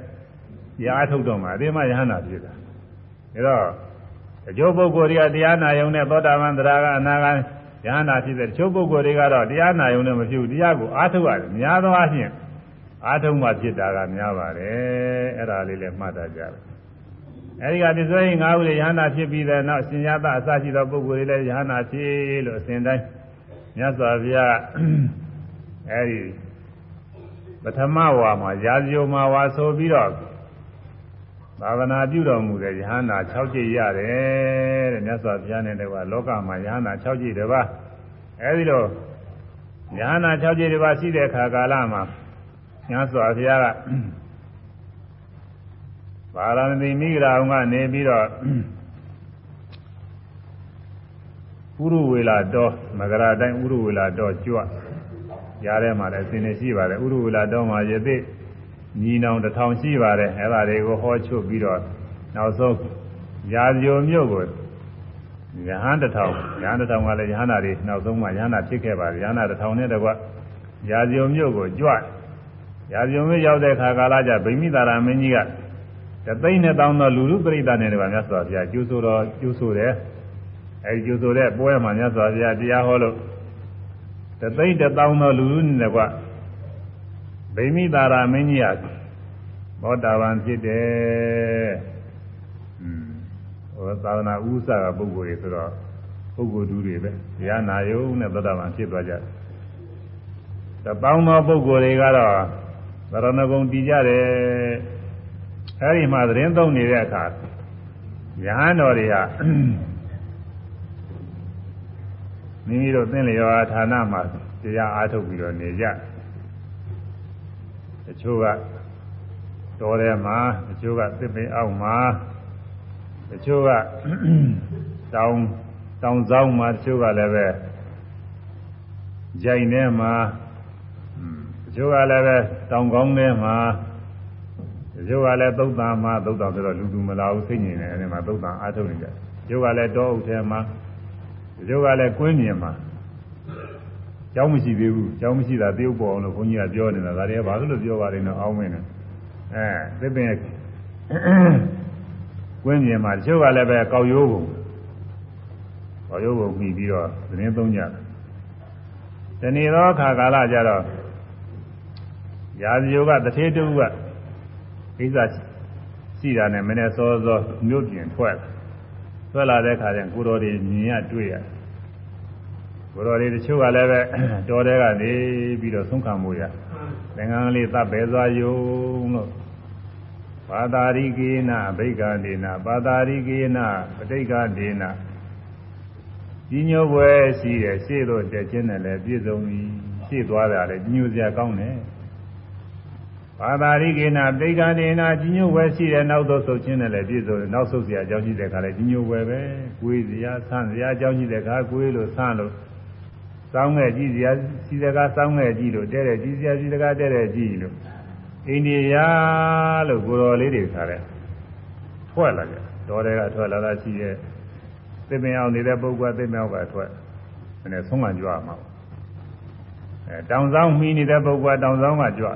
တရားထုတ်တော့မှအသေးမှယဟနာဖြစ်တာဒါတော့တချို့ပုဂ္ဂိုလ်တွေကတရားနာယုံနဲ့သောတာပန်တရားကအနာဂတ်ယဟနာဖြစ်တဲ့တချို့ပုဂ္ဂိုလ်တွေကတော့တရားနာယုံနဲ့မဖြစ်ဘူးတရားကိုအားထုတ်ရတယ်များသောအားဖြင့်အားထုတ်မှဖြစ်တာကများပါတယ်အဲ့ဒါလေးလည်းမှတ်တတ်ကြတယ်အဲဒီကပစ္စည်းငါးဦးလေယဟနာဖြစ်ပြီးတဲ့နောက်ရှင်ရသအစရှိသောပုဂ္ဂိုလ်တွေလည်းယဟနာဖြစ်လို့အစဉ်တိုင်းမြတ်စွာဘုရားအဲဒီ ပထမဝါမှာရာဇယုံမှာဝါဆိုပြီးတော့သာသနာပြုတော်မူတဲ့ယဟန္တာ6ကြိတ်ရတယ်တဲ့မြတ်စွာဘုရားနဲ့တကွာလောကမှာယဟန္တာ6ကြိတ်တပါးအဲဒီလိုယဟန္တာ6ကြိတ်တပါးရှိတဲ့အခါကာလမှာမြတ်စွာဘုရားကပါရမီမိဂရာအောင်ကနေပြီးတော့ဥရဝေလာတော်မဂရာတိုင်းဥရဝေလာတော်ကြွ ရားထဲမှာလည်းအစဉ်နေရှိပါတယ်ဥရဝေလာတော်မှာယသိညီနောင်တစ်ထောင်ရှိပါတယ်အဲ့ဒါတွေကိုဟောချုပ်ပြီးတော့နောက်ဆုံးရာဇိုမြို့ကိုယဟန်တစ်ထောင်ယဟန်တစ်ထောင်ကလည်းယဟန္တာတွေနောက်ဆုံးမှယဟန္တာဖြစ်ခဲ့ပါတယ်ယဟန္တာတစ်ထောင်နဲ့တကွရာဇိုမြို့ကိုကြွရာဇိုမြို့ရောက်တဲ့ခါကာလကျဗိမိတာရမင်းကြီးကတသိန်းနဲ့တောင်းသောလူလူပရိသတ်နဲ့တကွမြတ်စွာဘုရားကျူးဆိုတော်ကျူးဆိုတယ်အဲဒီကျူးဆိုတဲ့ပွဲမှာမြတ်စွာဘုရားတရားဟောလို့ တသိန်းတစ်တောင်းသောလူလူနဲ့တကွဗိမိတာရမင်းကြီးကဘောတာပန်ဖြစ်တယ်။อืมဟိုသာသနာဥစ္စာကပုဂ္ဂိုလ်တွေဆိုတော့ပုဂ္ဂိုလ်တူတွေပဲ။တရားနာယုံနဲ့သောတာပန်ဖြစ်သွားကြတယ်။တပေါင်းသောပုဂ္ဂိုလ်တွေကတော့သရဏဂုံတည်ကြတယ်။အဲဒီမှာသတင်းသုံးနေတဲ့အခါယဟန်တော်တွေက မိမိတို့သင်လျောဌာနမှာတရားအားထုတ်ပြီးတော့နေကြ။တချို့ကတော်ထဲမှာတချို့ကသစ်ပင်အောက်မှာတချို့ကတောင်တောင်ဆောင်မှာတချို့ကလည်းပဲကြိုင်ထဲမှာတချို့ကလည်းပဲတောင်ကောင်းထဲမှာတချို့ကလည်းသုတ်တံမှာသုတ်တံဆိုတော့လူလူမလာဘူးစိတ်ငြိမ်တယ်အဲဒီမှာသုတ်တံအားထုတ်နေကြတချို့ကလည်းတောအုပ်ထဲမှာ တချို့ကလည်းကွင်းမြင်မှာကျောင်းမရှိသေးဘူးကျောင်းမရှိတာတရုပ်ပေါ်အောင်လို့ဘုန်းကြီးကပြောနေတာဒါတွေကဘာလို့ပြောပါလိမ့်တော့အောင်းမင်းနဲ့အဲသစ်ပင်ကွင်းမြင်မှာတချို့ကလည်းပဲကောက်ရိုးပုံကောက်ရိုးပုံပြီးပြီးတော့သတင်းသုံးကြတယ်ဒီနေ့တော့ခါကာလကြတော့ရာဇယိုကတထေတူကကိစ္စရှိတာနဲ့မနေ့စောစောမြို့ပြင်ထွက်ထွ က်လာတဲ့ခါကျရင်ကိုတော်တွေမြင်ရတွေ့ရတယ်ကိုတော်တွေတချို့ကလည်းပဲတော်တဲ့ကနေပြီးတော့သုံးခံမှုရသင်္ကန်းလေးသတ်ပဲသွားယုံလို့ပါတာရိကေနဗိက္ခဒေနပါတာရိကေနပဋိက္ခဒေနကြီးညိုပွဲရှိတယ်ရှေ့တော့တက်ခြင်းနဲ့လည်းပြည့်စုံပြီရှေ့သွားတာလည်းကြီးညိုစရာကောင်းတယ် ပါတာရိကေနပဋိက္ခဒေနကြီးညိုပွဲရှိတယ်နောက်တော့ဆုတ်ခြင်းနဲ့လည်းပြည့်စုံတယ်နောက်ဆုတ်စရာအကြောင်းရှိတဲ့ခါလည်းကြီးညိုပွဲပဲကိုယ်စရာဆန်းစရာအကြောင်းရှိတဲ့ခါကိုယ်လို့ဆန်းလို့စောင်းခဲ့ကြည့်စရာစီစကားစောင်းခဲ့ကြည့်လို့တဲ့တဲ့ကြည့်စရာစီစကားတဲ့တဲ့ကြည့်လို့အိန္ဒိယလို့ကိုတော်လေးတွေခါတဲ့ထွက်လာကြတော်တွေကထွက်လာတာရှိရဲ့သစ်ပင်အောင်နေတဲ့ပုဂ္ဂိုလ်သစ်ပင်အောင်ကထွက်မနေ့ဆုံးမှကြွမှာအဲတောင်ဆောင်မှီနေတဲ့ပုဂ္ဂိုလ်တောင်ဆောင်ကကြွ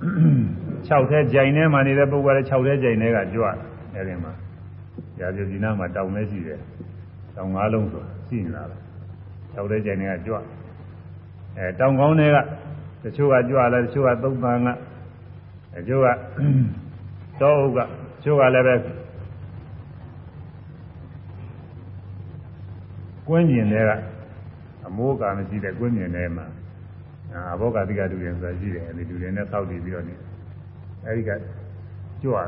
6ထဲကြိုင်ထဲမှာနေတဲ့ပုဂ္ဂိုလ်လည်း6ထဲကြိုင်ထဲကကြွအဲဒီမှာရာဇဒီနာမှာတောင်လည်းရှိတယ်တောင်ငါးလုံးဆိုရှိနေတာပဲ6ထဲကြိုင်ထဲကကြွအဲတောင်ကောင်းတွေကတချို့ကကြွလာတချို့ကသုံးပန်ကတချို့ကတောအုပ်ကချိုးကလည်းပဲကွင်းကျင်တွေကအမိုးကမရှိတဲ့ကွင်းကျင်တွေမှာ အာဘောကတိကတူရင်ဆိုတာရှိတယ်အဲဒီတူရင်နဲ့ဆောက်တည်ပြီးတော့နေအဲဒီကကြွတာ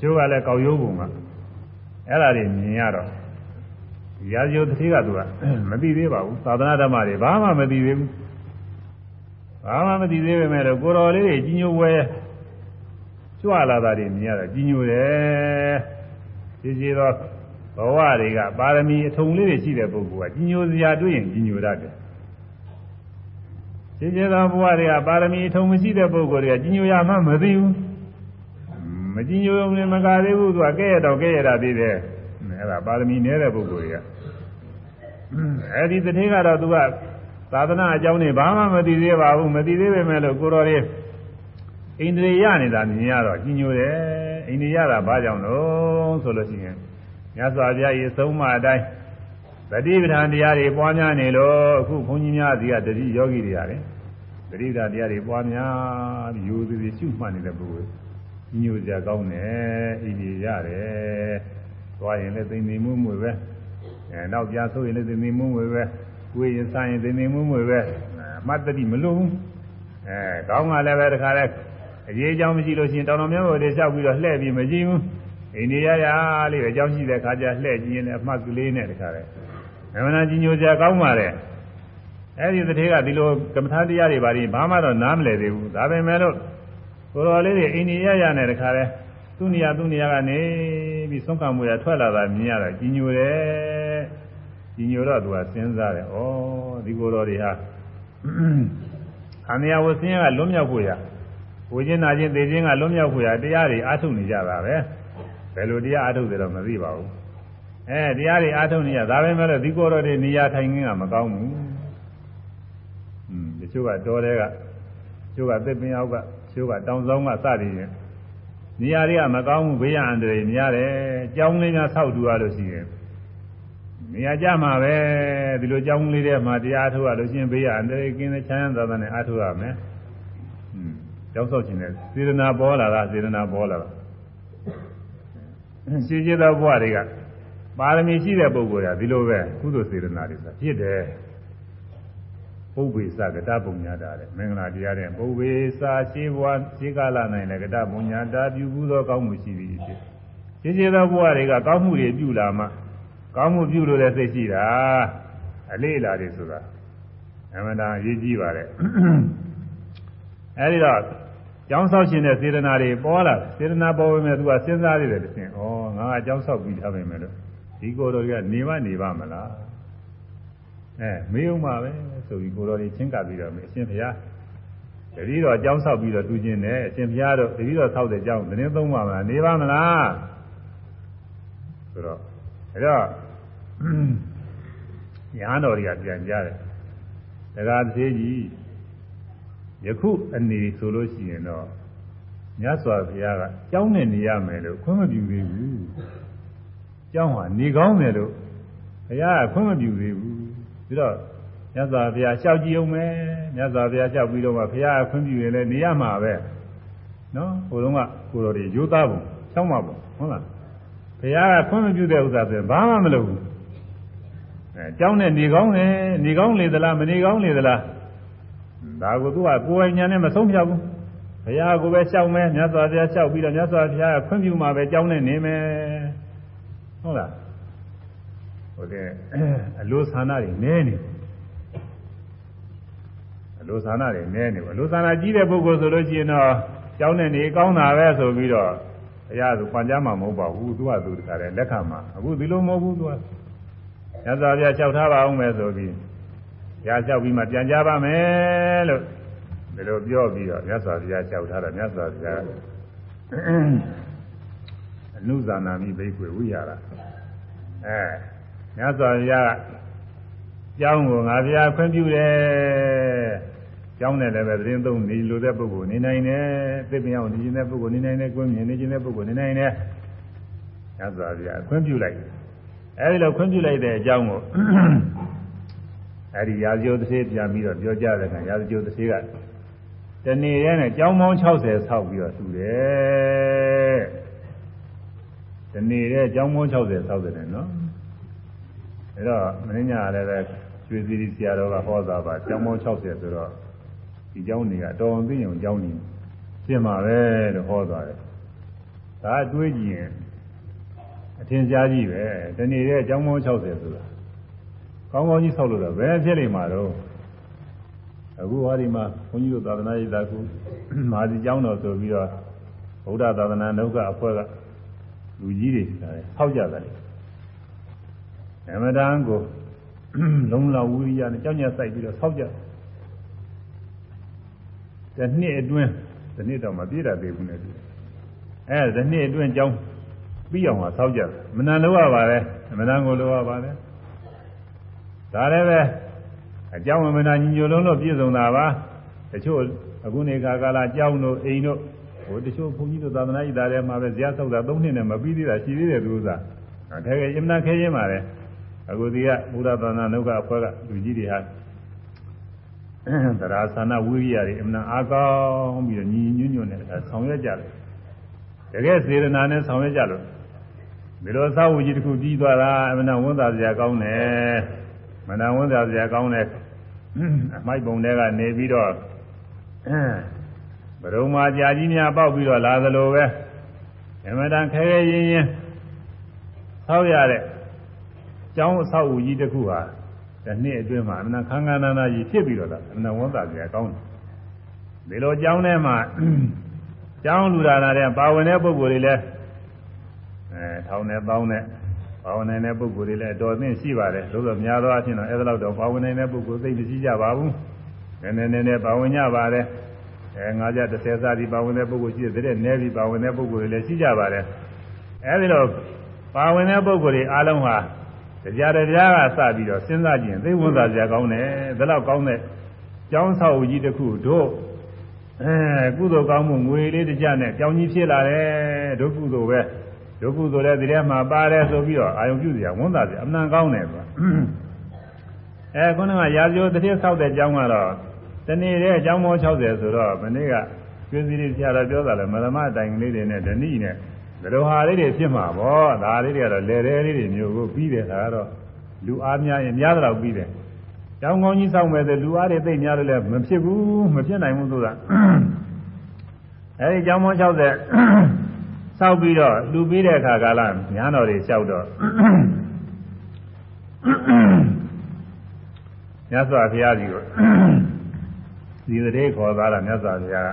ချိုးကလည်းကောက်ရိုးပုံကအဲ့ဒါတွေမြင်ရတော့ရာဇယုတတိကသူကမသိသေးပါဘူးသာသနာဓမ္မတွေဘာမှမသိသေးဘူးဘာမှမသိသေးပေမဲ့လို့ကိုတော်လေးတွေကြီးညိုဝဲကြွလာတာတွေမြင်ရတော့ကြီးညိုတယ်ရှိရှိတော့ဘဝတွေကပါရမီအထုံလေးတွေရှိတဲ့ပုဂ္ဂိုလ်ကကြီးညိုစရာတွေ့ရင်ကြီးညိုတတ်တယ် ရှိရှိသောဘဝတွေကပါရမီအထုံမရှိတဲ့ပုဂ္ဂိုလ်တွေကကြီးညိုရမှမသိဘူးမကြီးညိုရင်မကသေးဘူးသူကကဲရတော့ကဲရတာသေးတယ်အဲ့ဒါပါရမီနည်းတဲ့ပုဂ္ဂိုလ်တွေကအဲ့ဒီတတိကတော့သူကသာသနာအကြောင်းတွေဘာမှမသိသေးပါဘူးမသိသေးပေမဲ့လို့ကိုတော်လေးအိန္ဒြေရနေတာမြင်ရတော့ကြီးညိုတယ်အိန္ဒြေရတာဘာကြောင့်လို့ဆိုလို့ရှိရင်မြတ်စွာဘုရားရဲ့သုံးမအတိုင်း တတိပဋ္ဌာန်တရားတွေပွားများနေလို့အခုဘုန်းကြီးများဒီကတတိယောဂီတွေရတယ်တတိပဋ္ဌာန်တရားတွေပွားများပြီးယူသည်ရှုမှတ်နေတဲ့ပုဂ္ဂိုလ်ကြီးညိုကြကောင်းတယ်အိန္ဒြေရတယ်သွားရင်လည်းသိမ့်သိမ့်မှုမှုပဲအဲနောက်ပြဆိုရင်လည်းသိမ့်သိမ့်မှုမှုပဲကိုယ်ရင်ဆိုင်ရင်သိမ့်သိမ့်မှုမှုပဲမတ်တတိမလို့ဘူးအဲကောင်းကလည်းပဲတခါလဲအရေးအကြောင်းမရှိလို့ရှိရင်တောင်တော်မြတ်ဘုရားလျှောက်ပြီးတော့လှည့်ပြီးမကြည့်ဘူးအိန္ဒိယရာလေးပဲအကြောင်းရှိတဲ့ခါကျလှည့်ကြည့်ရင်လည်းအမှတ်ကလေးနဲ့တခါလဲ မမနာကြီးညိုကြကောင်းပါလေအဲ့ဒီတစ်ထေကဒီလိုကမ္မထာတရားတွေပါရင်ဘာမှတော့နားမလည်သေးဘူးဒါပေမဲ့လို့ကိုယ်တော်လေးတွေအိန္ဒိယရာနဲ့တခါလဲသူ့နေရာသူ့နေရာကနေပြီးဆုံးခံမှုရထွက်လာတာမြင်ရတာကြီးညိုတယ်ကြီးညိုတော့သူကစဉ်းစားတယ်ဩဒီကိုယ်တော်တွေဟာခန္ဓာဝဆင်းရဲကလွတ်မြောက်ဖို့ရဝိညာဉ်နာခြင်းသိခြင်းကလွတ်မြောက်ဖို့ရတရားတွေအားထုတ်နေကြတာပဲဘယ်လိုတရားအားထုတ်တယ်တော့မသိပါဘူး အဲတရားတွေအားထုတ်နေရဒါပဲမဲ့လို့ဒီကိုယ်တော်တွေနေရာထိုင်ခင်းကမကောင်းဘူးอืมတချို့ကတော်တဲ့ကတချို့ကသစ်ပင်အောက်ကတချို့ကတောင်ဆောင်ကစသည်ဖြင့်နေရာတွေကမကောင်းဘူးဘေးရန်အန္တရာယ်များတယ်။ကြောင်းလေးများဆောက်တူရလို့ရှိရင်နေရာကြမှာပဲဒီလိုကြောင်းလေးတွေမှာတရားထုတ်ရလို့ရှိရင်ဘေးရန်အန္တရာယ်ကင်းတဲ့ချမ်းသာသာနဲ့အားထုတ်ရမယ်။อืมကြောင်းဆောက်ခြင်းနဲ့စေတနာပေါ်လာတာစေတနာပေါ်လာတာ။ရှိရှိသောဘဝတွေက ပါရမီရှိတဲ့ပုဂ္ဂိုလ်ကဒီလိုပဲကုသိုလ်စေတနာတွေဆိုတာဖြစ်တယ်။ပုဗ္ဗေသကတပုံညာတာတဲ့မင်္ဂလာတရားတဲ့ပုဗ္ဗေစာရှိဘဝရှိကာလနိုင်လည်းကတပုံညာတာပြုဘူးသောကောင်းမှုရှိသည်ဖြစ်ရှိရှိသောဘဝတွေကကောင်းမှုတွေပြုလာမှကောင်းမှုပြုလို့လည်းသိရှိတာအလေးလာတယ်ဆိုတာအမှန်တရားရေးကြည့်ပါတဲ့အဲဒီတော့ကျောင်းဆောက်ရှင်တဲ့စေတနာတွေပေါ်လာစေတနာပေါ်ပေမဲ့သူကစဉ်းစားရတယ်တခြင်းဩငါကကျောင်းဆောက်ပြီးထားပေမဲ့လို့ ဒီကိုယ်တော်ကနေမနေပါမလားအဲမေးအောင်ပါပဲဆိုပြီးကိုတော်တွေချင်းကပ်ပြီးတော့အရှင်ဘုရားတတိတော်အကြောင်းဆောက်ပြီးတော့တူခြင်းနဲ့အရှင်ဘုရားတို့တတိတော်ဆောက်တဲ့အကြောင်းသတင်းသုံးပါမလားနေပါမလားဆိုတော့အဲတော့ညာတော်တွေကပြန်ကြတယ်တရားသေးကြီးယခုအနေဆိုလို့ရှိရင်တော့မြတ်စွာဘုရားကကြောင်းနဲ့နေရမယ်လို့ခွင့်မပြုသေးဘူး ကြောင်းဟာနေကောင်းတယ်လို့ဘုရားကခွင့်မပြုသေးဘူးပြီးတော့မြတ်စွာဘုရားလျှောက်ကြည့်အောင်မယ်မြတ်စွာဘုရားလျှောက်ပြီးတော့ဘုရားကခွင့်ပြုရင်လည်းနေရမှာပဲနော်ဟိုတုန်းကကိုတော်တွေရိုးသားပုံချောင်းမှာပုံဟုတ်လားဘုရားကခွင့်မပြုတဲ့ဥစ္စာဆိုရင်ဘာမှမလုပ်ဘူးအဲကြောင်းနဲ့နေကောင်းတယ်နေကောင်းလေသလားမနေကောင်းလေသလားဒါကိုသူကကိုယ်ပိုင်ညာနဲ့မဆုံးဖြတ်ဘူးဘုရားကိုပဲလျှောက်မယ်မြတ်စွာဘုရားလျှောက်ပြီးတော့မြတ်စွာဘုရားကခွင့်ပြုမှာပဲကြောင်းနဲ့နေမယ် ဟုတ်လားဟိုတဲ့အလိုဆန္ဒတွေနည်းနေအလိုဆန္ဒတွေနည်းနေအလိုဆန္ဒကြီးတဲ့ပုဂ္ဂိုလ်ဆိုလို့ရှိရင်တော့ကြောင်းနဲ့နေကောင်းတာပဲဆိုပြီးတော့ဘုရားကပန်ကြားမှာမဟုတ်ပါဘူးသူကသူတခါတည်းလက်ခံမှာအခုဒီလိုမဟုတ်ဘူးသူကညဇာပြလျှောက်ထားပါအောင်မယ်ဆိုပြီးရလျှောက်ပြီးမှပြန်ကြပါမယ်လို့ဒီလိုပြောပြီးတော့မြတ်စွာဘုရားလျှောက်ထားတယ်မြတ်စွာဘုရားအ နုဇာနာမိဘိက္ခွေဝိရတာအဲမြတ်စွာဘုရားကျောင်းကိုငါဘုရားခွင့်ပြုတယ်ကျောင်းနဲ့လည်းပဲသတင်းသုံးနေလိုတဲ့ပုဂ္ဂိုလ်နေနိုင်တယ်သိပင်အောင်နေခြင်းတဲ့ပုဂ္ဂိုလ်နေနိုင်တယ်ကွင်းမြင်နေခြင်းတဲ့ပုဂ္ဂိုလ်နေနိုင်တယ်မြတ်စွာဘုရားခွင့်ပြုလိုက်အဲဒီလိုခွင့်ပြုလိုက်တဲ့အကြောင်းကိုအဲဒီရာဇဂိုတစ်သေးပြန်ပြီးတော့ပြောကြတဲ့အခါရာဇဂိုတစ်သေးကတနေ့ရဲနဲ့ကြောင်းပေါင်း60ဆောက်ပြီးတော့လှူတယ် တနေ့ရဲကြောင်းပေါင်း60ဆောက်တယ်နော်အဲတော့မင်းညာလည်းပဲကျွေးစီရီဆရာတော်ကဟောတာပါကြောင်းပေါင်း60ဆိုတော့ဒီကျောင်းတွေကတော်အောင်သိအောင်ကျောင်းကြီးပြင်ပါပဲလို့ဟောသွားတယ်ဒါအတွေးကြည့်ရင်အထင်ရှားကြီးပဲတနေ့ရဲကျောင်းပေါင်း60ဆိုတာကောင်းကောင်းကြီးဆောက်လို့တော့ဘယ်ဖြစ်နေမှာတော့အခုဟောဒီမှာဘုန်းကြီးတို့သာသနာ့ရေးသာကုမာစီကျောင်းတော်ဆိုပြီးတော့ဗုဒ္ဓသာသနာ့နှုတ်ကအဖွဲ့က လူကြီးတွေဆောက်ကြတယ်အမတန်ကိုလုံးလဝိရိယနဲ့ကြောက်ကြစိုက်ပြီးတော့ဆောက်ကြတယ်တစ်နှစ်အတွင်းတစ်နှစ်တော့မပြည့်တာသေးဘူးနဲ့တူအဲတစ်နှစ်အတွင်းကျောင်းပြီးအောင်ဆောက်ကြတယ်မနန်လို့ရပါလေအမတန်ကိုလို့ရပါလေဒါလည်းပဲအကြောင်းမနာညီညွတ်လုံးလို့ပြည့်စုံတာပါတချို့အခုနေခါကာလကြောင်းတို့အိမ်တို့ ဟိုတချို့ဘုန်းကြီးတို့သာသနာ့ဤသားထဲမှာပဲဇာတ်ဆောက်တာ၃နှစ်နဲ့မပြီးသေးတာရှိသေးတယ်သူဥစ္စာအဲခဲအင်မနာခဲချင်းပါလေအခုဒီကဘုရားသာသနာ့နှုတ်ကအဖွဲ့ကလူကြီးတွေဟာသရာသနာဝိရိယတွေအမနာအားကောင်းပြီးတော့ညီညွတ်ညွတ်နဲ့ဆောင်ရွက်ကြတယ်တကယ်စေတနာနဲ့ဆောင်ရွက်ကြလို့ဒီလိုသာဝကြီးတစ်ခုပြီးသွားတာအမနာဝန်သာစရာကောင်းတယ်မနာဝန်သာစရာကောင်းတယ်အမိုက်ပုံတွေကနေပြီးတော့ ဘရုံမာကြာကြီးများပေါက်ပြီးတော့လာသလိုပဲအမတန်ခဲခဲရင်းရင်းဆောက်ရတဲ့ကျောင်းအဆောက်အဦကြီးတစ်ခုဟာဒီနှစ်အတွင်းမှာအမနာခန်းခန်းနာနာကြီးဖြစ်ပြီးတော့လာအမနာဝန်သာစရာကောင်းတယ်ဒီလိုကျောင်းထဲမှာကျောင်းလူလာတဲ့ပါဝင်တဲ့ပုဂ္ဂိုလ်တွေလည်းအဲထောင်းနဲ့ပေါင်းနဲ့ပါဝင်နေတဲ့ပုဂ္ဂိုလ်တွေလည်းတော်သိရှိပါတယ်သို့သောများသောအားဖြင့်တော့အဲ့ဒါတော့ပါဝင်နေတဲ့ပုဂ္ဂိုလ်သိမရှိကြပါဘူးနည်းနည်းနည်းနည်းပါဝင်ကြပါတယ် အဲငါးကြ30စာဒီပါဝင်တဲ့ပုဂ္ဂိုလ်ရှိတဲ့နည်းပြီးပါဝင်တဲ့ပုဂ္ဂိုလ်တွေလည်းရှိကြပါတယ်အဲဒီတော့ပါဝင်တဲ့ပုဂ္ဂိုလ်တွေအားလုံးဟာတရားတရားကစပြီးတော့စဉ်းစားကြည့်ရင်သိဝန်သာစရာကောင်းတယ်ဒါတော့ကောင်းတဲ့ကျောင်းဆောက်ကြီးတစ်ခုတို့အဲကုသိုလ်ကောင်းမှုငွေလေးတစ်ကြနဲ့ကြောင်းကြီးဖြစ်လာတယ်ဒုကုသိုလ်ပဲဒုက္ခဆိုတဲ့ဒီထဲမှာပါတယ်ဆိုပြီးတော့အာယုံပြုစရာဝန်သားစရာအမှန်ကောင်းတယ်ကွာအဲခုနကရာဇဂိုတစ်ထည့်ဆောက်တဲ့ကျောင်းကတော့ တနေ့တည်းအကျောင်းပေါင်း60ဆိုတော့မနေ့ကကျွေးစီရီဆရာတော်ပြောတာလဲမရမတိုင်လေးတွေနဲ့ဓဏိနဲ့ဘယ်လိုဟာလေးတွေဖြစ်မှာပေါ့ဒါလေးတွေကတော့လေရဲလေးတွေမျိုးကိုပြီးတယ်ဒါကတော့လူအားများရင်များတော့ပြီးတယ်ကျောင်းကောင်းကြီးဆောက်မယ်ဆိုလူအားတွေသိပ်များလို့လည်းမဖြစ်ဘူးမဖြစ်နိုင်ဘူးဆိုတာအဲဒီကျောင်းပေါင်း60စောက်ပြီးတော့လူပြီးတဲ့အခါကာလညာတော်တွေလျှောက်တော့မြတ်စွာဘုရားကြီးကို ဒီတည်းခေါ်သားတာမြတ်စွာဘုရားက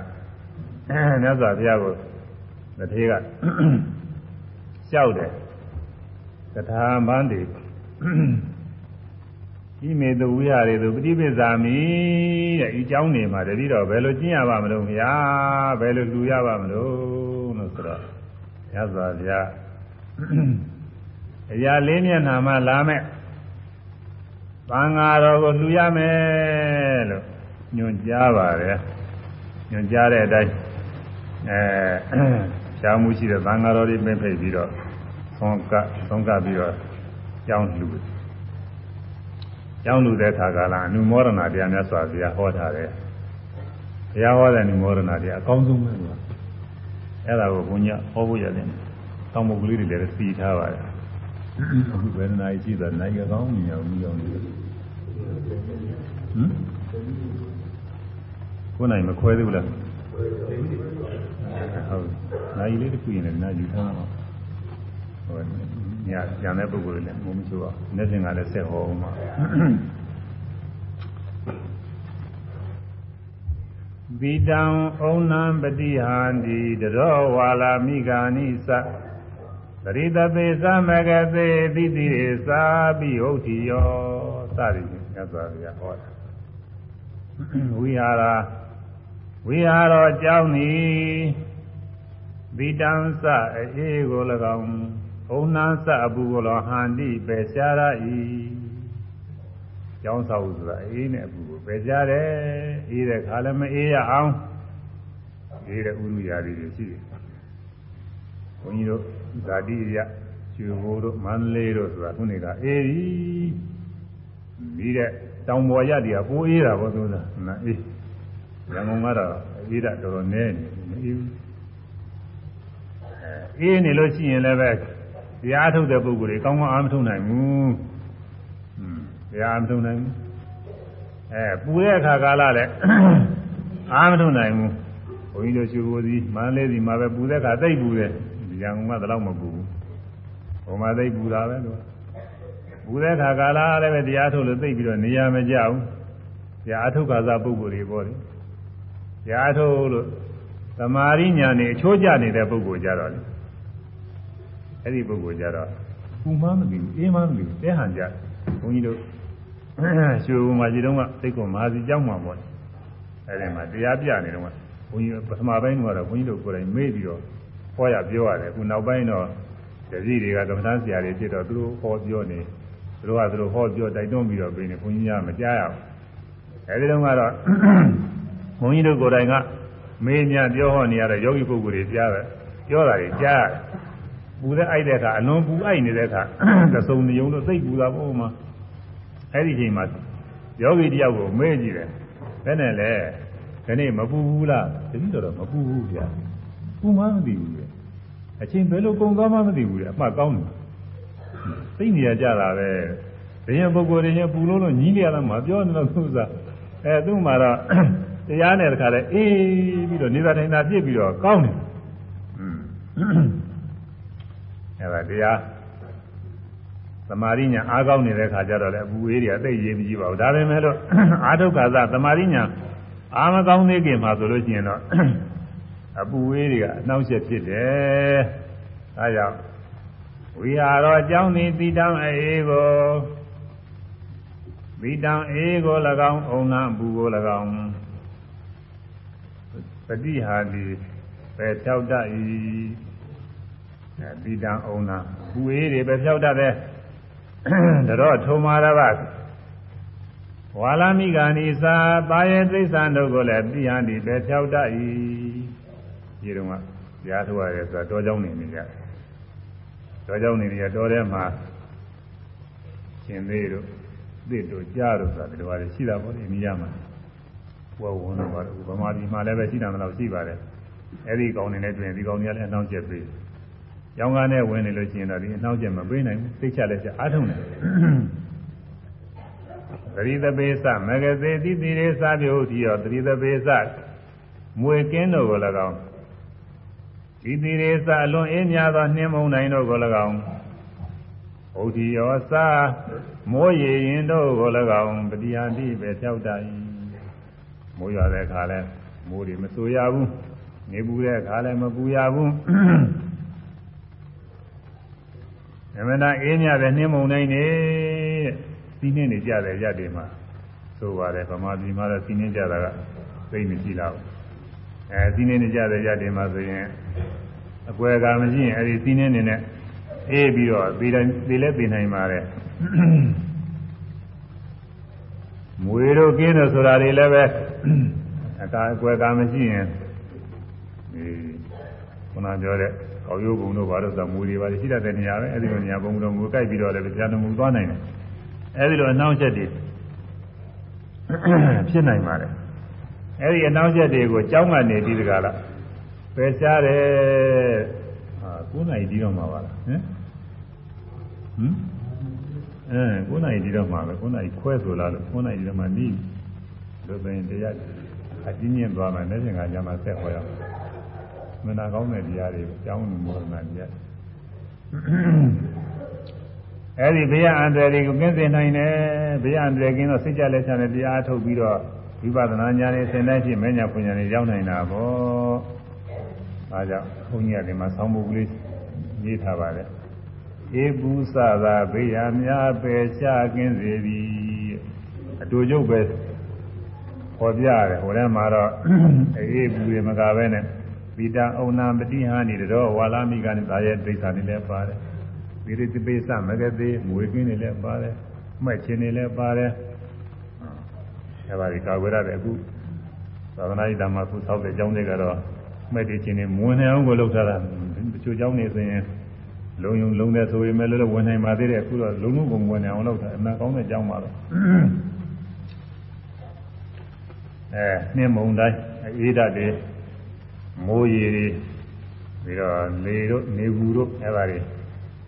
မြတ်စွာဘုရားကိုတည်းကလျှောက်တယ်ကထာမန်းတွေဤမေတဝိဟာရေသူပฏิပိဇာမိတဲ့ဤเจ้าနေမှာတတိတော့ဘယ်လိုကျင့်ရပါမလို့ဗျာဘယ်လိုလူရပါမလို့လို့ဆိုတော့ရသော်ဗျာအရာလေးမျက်နှာမှလာမဲ့သံဃာတော်ကိုလှူရမယ်လို့ ညွှန်ကြားပါတယ်ညွှန်ကြားတဲ့အတိုင်းအဲရှားမှုရှိတဲ့သံဃာတော်တွေပြင်ဖိတ်ပြီးတော့သုံးကသုံးကပြီးတော့ကျောင်းလှူကျောင်းလှူတဲ့အခါကလည်းအနုမောဒနာတရားများစွာဘုရားဟောထားတယ်ဘုရားဟောတဲ့နုမောဒနာတရားအကောင်းဆုံးပဲလို့အဲ့ဒါကိုဘုညာဟောဖို့ရတယ်။တောင်းမကလေးတွေလည်းစီထားပါတယ်။အခုဝေဒနာကြီးရှိတာနိုင်ကောင်းနေအောင်မီးအောင်နေ။ဟမ် ကိုနိုင်မခွဲသေးဘူးလား။ဟုတ်။နိုင်လေးတစ်ခုရင်လည်းနားယူထားမှာ။ဟိုညာကျန်တဲ့ပုဂ္ဂိုလ်တွေလည်းမုံမချိုးအောင်။နေ့စဉ်ကလည်းဆက်ဟောအောင်ပါ။ဗိတံဩနံပတိဟန္တိတရောဝါလာမိဂာနိသပရိတပေသမဂသေတိတိရေသာပိဟုတ်တိယောစသည်ဖြင့်မြတ်စွာဘုရားဟောတာဝိဟာရ ဝိဟာရောအကြောင်းသည်ဗိတံစအေးကို၎င်းဩနံစအပူကို၎င်းဟန္တိပေရှာရ၏ကျောင်းဆောက်ဆိုတာအေးနဲ့အပူကိုပယ်ကြတယ်အေးတဲ့ခါလည်းမအေးရအောင်အေးတဲ့ဥရုရာတွေရှိတယ်ဘုန်းကြီးတို့ဇာတိရကျွေဘိုးတို့မန္တလေးတို့ဆိုတာခုနေကအေးပြီပြီးတဲ့တောင်ပေါ်ရတည်းကပိုးအေးတာပေါ့သူကနာအေး ရန်ကုန်ကတော့အေးတာတော်တော်နည်းနေမအေးဘူးအဲအေးနေလို့ရှိရင်လည်းပဲတရားထုတ်တဲ့ပုဂ္ဂိုလ်တွေကောင်းကောင်းအားမထုတ်နိုင်ဘူးอืมတရားမထုတ်နိုင်ဘူးအဲပူတဲ့အခါကာလလည်းအားမထုတ်နိုင်ဘူးဘုန်းကြီးတို့ရှိခိုးစီမန္တလေးစီမှာပဲပူတဲ့အခါသိပ်ပူတယ်ရန်ကုန်ကတော့မပူဘူးဟိုမှာသိပ်ပူတာပဲလို့ပူတဲ့အခါကာလလည်းပဲတရားထုတ်လို့သိပ်ပြီးတော့နေရာမကျဘူးတရားထုတ်ခါစားပုဂ္ဂိုလ်တွေပေါ့လေတ ရားထုတ်လို့သမာရိညာနေအချိုးကျနေတဲ့ပုဂ္ဂိုလ်ကြတော့လေအဲ့ဒီပုဂ္ဂိုလ်ကြတော့ပူမှမသိဘူးအေးမှမသိဘူးတဲဟန်ကြဘုန်းကြီးတို့ရွှေဘုံမှာဒီတုန်းကသိက္ခာမဟာစီကျောင်းမှာပေါ့အဲ့ဒီမှာတရားပြနေတော့ဘုန်းကြီးပထမပိုင်းကတော့ဘုန်းကြီးတို့ကိုယ်တိုင်မေ့ပြီးတော့ဟောရပြောရတယ်အခုနောက်ပိုင်းတော့တပည့်တွေကကမ္ဘာဆရာတွေဖြစ်တော့သူတို့ဟောပြောနေသူတို့ကသူတို့ဟောပြောတိုက်တွန်းပြီးတော့ပြနေဘုန်းကြီးကမကြားရဘူးအဲဒီတုန်းကတော့ ဘုန်းကြီးတို့ကိုယ်တိုင်ကမေးမြပြောဟောနေရတဲ့ယောဂီပုဂ္ဂိုလ်တွေကြားတယ်ပြောတာတွေကြားရတယ်ပူတဲ့အိုက်တဲ့အခါအလွန်ပူအိုက်နေတဲ့အခါသစုံနေုံလို့သိပူတာပေါ့မှာအဲ့ဒီချိန်မှာယောဂီတယောက်ကိုမေးကြည့်တယ်ဘယ်နဲ့လဲဒီနေ့မပူဘူးလားတတိတော်တော့မပူဘူးဗျာပူမှမသိဘူးလေအချိန်ဘယ်လိုကုန်သွားမှမသိဘူးလေအမှတ်ကောင်းတယ်သိနေရကြတာပဲဘယံပုဂ္ဂိုလ်တွေရင်ပူလို့လို့ညီးနေရတာမပြောနေတော့သူစားအဲသူ့မှာတော့ တရားနဲ့တခါလဲအေးပြီးတော့နေသာထိုင်သာပြစ်ပြီးတော့ကောင်းတယ်อืมအဲဒါတရားသမာရိညာအားကောင်းနေတဲ့ခါကျတော့လေအပူအေးတွေအသိရေးမကြည့်ပါဘူးဒါပေမဲ့လို့အာဒုက္ခသသမာရိညာအာမကောင်းသေးခင်မှာဆိုလို့ရှိရင်တော့အပူအေးတွေကအနှောင့်အယှက်ဖြစ်တယ်ဒါကြောင့်ဝိဟာရောအကြောင်းသည်တိတံအေးကိုတိတံအေးကို၎င်းအုံနာပူကို၎င်း ပฏิဟာတိပဲဖြောက်တတ်၏တိတံအုံနာပူအေးတွေပဲဖြောက်တတ်တယ်တော့ထုံမာရပါဝါလာမိဂာနိသာပါယေသိစ္ဆာတို့ကိုလည်းပြဟန်ဒီပဲဖြောက်တတ်၏ဒီတော့ကရားထုတ်ရတယ်ဆိုတော့တောเจ้าနေနေကြတောเจ้าနေနေကြတောထဲမှာရှင်သေးတို့သစ်တို့ကြားတို့ဆိုတာဒီလိုပါလေရှိတာပေါ့ဒီနေရာမှာ ဘွယ်ဝင်တော့ပါတော့ဗမာပြည်မှာလည်းပဲရှိတာမလို့ရှိပါတယ်အဲ့ဒီကောင်းနေနဲ့တွင်ဒီကောင်းနေလည်းအနှောင့်အယှက်ပေးရောင်းကားနဲ့ဝင်နေလို့ရှိရင်တော့ဒီအနှောင့်အယှက်မပေးနိုင်ဘူးသိချလက်ချက်အားထုတ်နေသတိသပေသမဂစေတိတိရေစာပြုတိယောသတိသပေသမွေကင်းတို့ကို၎င်းဒီတိရေစာအလွန်အေးမြသောနှင်းမုန်တိုင်းတို့ကို၎င်းဩဒီယောစာမိုးရေရင်တို့ကို၎င်းပတိဟာတိပဲဖြောက်တတ်၏ မိုးရွာတဲ့အခါလဲမိုးတွေမဆိုးရဘူးနေပူတဲ့အခါလဲမပူရဘူးအမှန်တန်အေးမြတဲ့နှင်းမုန်တိုင်းနေစီးနှင်းနေကြတယ်ရက်တွေမှာဆိုပါတယ်ဗမာပြည်မှာတော့စီးနှင်းကြတာကသိမရှိတော့ဘူးအဲစီးနှင်းနေကြတဲ့ရက်တွေမှာဆိုရင်အကွယ်ကမရှိရင်အဲဒီစီးနှင်းနေနဲ့အေးပြီးတော့ဒီတိုင်းဒီလဲပြင်နိုင်ပါတယ်မွေတို့ကင်းတို့ဆိုတာတွေလည်းပဲ အကာအကွယ်ကမရှိရင်ဒီခုနပြောတဲ့ကောက်ရိုးကုံတို့ဘာလို့ဆိုမူတွေပါရှိတတ်တဲ့နေရာပဲအဲဒီလိုနေရာပုံတော်မူကြိုက်ပြီးတော့လည်းကြာတမူသွားနိုင်တယ်အဲဒီလိုအနှောင့်အယှက်တွေဖြစ်နိုင်ပါတယ်အဲဒီအနှောင့်အယှက်တွေကိုကြောင်းကနေပြီးတကလားပယ်ရှားတယ်ဟာ9နိုင်ပြီးတော့မှာပါလားဟမ်ဟမ်အဲ9နိုင်ပြီးတော့မှာပဲ9နိုင်ခွဲဆိုလားလို့9နိုင်ပြီးတော့မှနီး လို့ပင်တရားအချင်းချင်းသွားမယ်လက်ရှင်ကညမှာဆက်ဟောရမယ်မနာကောင်းတဲ့တရားတွေကြောင်းလို့မောနာတရားအဲ့ဒီဘေးအန္တရာယ်တွေကိုကင်းစင်နိုင်တယ်ဘေးအန္တရာယ်ကင်းတော့စိတ်ကြလက်ချတဲ့တရားထုတ်ပြီးတော့ဝိပဿနာဉာဏ်နဲ့ဆင်တဲ့ဖြစ်မညာပညာနဲ့ရောက်နိုင်တာပေါ့။ဒါကြောင့်ဘုန်းကြီးကဒီမှာဆောင်းဖို့ကလေးရေးထားပါတယ်။ဧပုသသာဘေးရများပယ်ရှားကင်းစေသည်အတူကျုပ်ပဲ ခေါ်ပြရတယ်ဟိုထဲမှာတော့အေးဘူးတွေမကပဲနဲ့ဗိတံဩနာပတိဟာနေတော့ဝါလာမိကနဲ့ဒါရဲ့ဒိဋ္ဌာနေလည်းပါတယ်။ဒီရိတိပိသမဂသေးမွေကင်းနေလည်းပါတယ်။မှတ်ခြင်းနေလည်းပါတယ်။အဲပါဒီကာဝေရတဲ့အခုသာသနာ့ဓမ္မခုသောက်တဲ့အကြောင်းတွေကတော့မဲ့တည်ခြင်းနဲ့မဝင်နိုင်အောင်ကိုလုပ်ထားတာတချို့เจ้าနေဆိုရင်လုံယုံလုံတဲ့ဆိုရင်လည်းလည်းဝင်နိုင်ပါသေးတယ်အခုတော့လုံလုံးကုန်ဝင်နိုင်အောင်လုပ်တာအမှန်ကောင်းတဲ့အကြောင်းပါပဲ အဲနှင်းမုန်တိုင်းအေးဓာတ်တွေမိုးရေတွေပြီးတော့လေတို့နေဘူးတို့အဲပါတွေ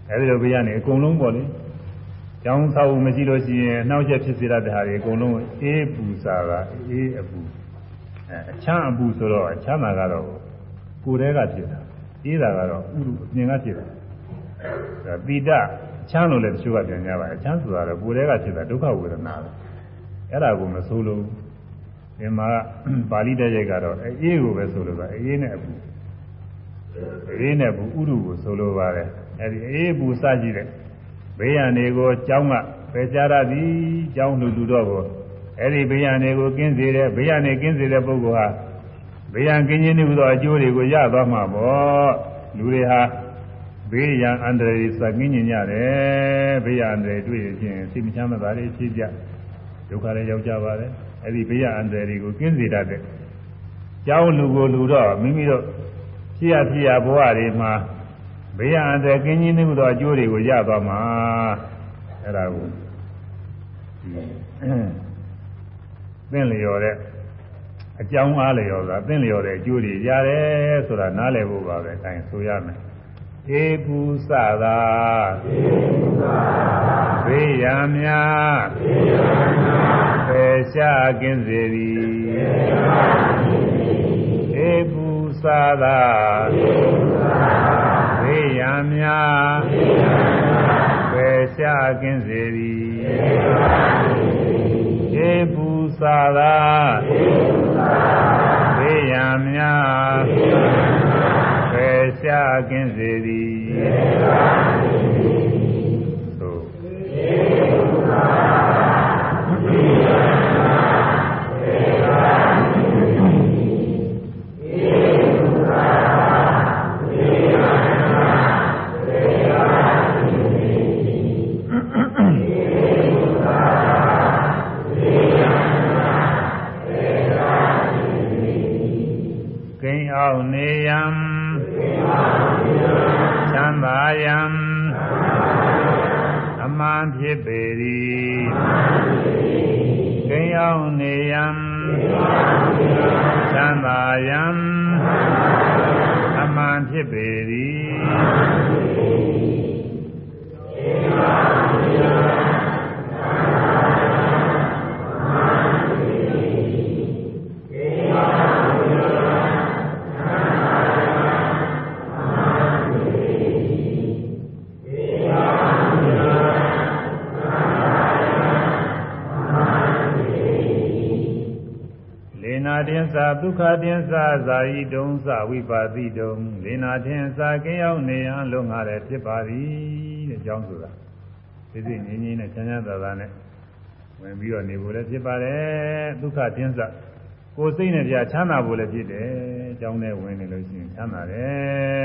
အဲဒီလိုပြရနေအကုန်လုံးပေါ့လေကျောင်းဆောက်မရှိလို့ရှိရင်နှောက်ရက်ဖြစ်စေတတ်တဲ့ဟာတွေအကုန်လုံးအေးပူစာကအေးအပူအဲအချမ်းအပူဆိုတော့အချမ်းသာကတော့ကိုယ်တည်းကဖြစ်တာအေးတာကတော့ဥရုအပြင်ကဖြစ်တာဒါပိတအချမ်းလို့လည်းတချို့ကပြန်ကြပါအချမ်းဆိုတာတော့ကိုယ်တည်းကဖြစ်တာဒုက္ခဝေဒနာပဲအဲ့ဒါကိုမဆိုးလို့ ဒီမှာပါဠိတဲ့ရိုက်ကတော့အေးကိုပဲဆိုလို့ပါအေးနဲ့အပူအေးနဲ့ပူဥရုကိုဆိုလိုပါတယ်အဲ့ဒီအေးပူစကြည့်တဲ့ဘေးရန်တွေကိုကြောင်းကပယ်ကြရသည်ကြောင်းလူလူတော့ကိုအဲ့ဒီဘေးရန်တွေကိုကင်းစေတဲ့ဘေးရန်နေကင်းစေတဲ့ပုဂ္ဂိုလ်ဟာဘေးရန်ကင်းခြင်းတွေဟူသောအကျိုးတွေကိုရသွားမှာပေါ့လူတွေဟာဘေးရန်အန္တရာယ်စကင်းညင်ကြတယ်ဘေးရန်အန္တရာယ်တွေ့ရင်စိတ်မချမ်းသာတွေဖြစ်ကြဒုက္ခတွေရောက်ကြပါတယ် အဲ့ဒီဘေးရန်အန္တရာယ်တွေကိုကင်းစေတတ်တဲ့ကြောင်းလူကိုလူတော့မိမိတို့ဖြစ်ရဖြစ်ရဘဝတွေမှာဘေးရန်အန္တရာယ်ကင်းခြင်းတွေဟူသောအကျိုးတွေကိုရသွားမှာအဲ့ဒါကိုသင်လျော်တဲ့အကြောင်းအားလျော်တာသင်လျော်တဲ့အကျိုးတွေရတယ်ဆိုတာနားလည်ဖို့ပါပဲအဲဒါဆိုရမယ်ဧ ပုသသာဘေးရန်များပေရှားကင်းစေသည်ဧပုသသာဘေးရန်များပေရှားကင်းစေသည်ဧပုသသာဘေးရန်များပေ ရှားကင်းစေသည်သို့ ဖြစ်ပေသည်ကိန်းအောင်နေယံချမ်းသာယံအမှန်ဖြစ်ပေ တင်္စာဒုက္ခတင်္စာဇာယိတုံသဝိပါတိတုံလေနာတင်္စာကင်းရောက်နေရန်လုံငါလည်းဖြစ်ပါသည်တဲ့အကြောင်းဆိုတာသိသိငြင်းငြင်းနဲ့ချမ်းချမ်းသာသာနဲ့ဝင်ပြီးတော့နေဖို့လည်းဖြစ်ပါတယ်ဒုက္ခတင်္စာကိုယ်စိတ်နဲ့ပြချမ်းသာဖို့လည်းဖြစ်တယ်အကြောင်းနဲ့ဝင်နေလို့ရှိရင်ချမ်းသာတယ်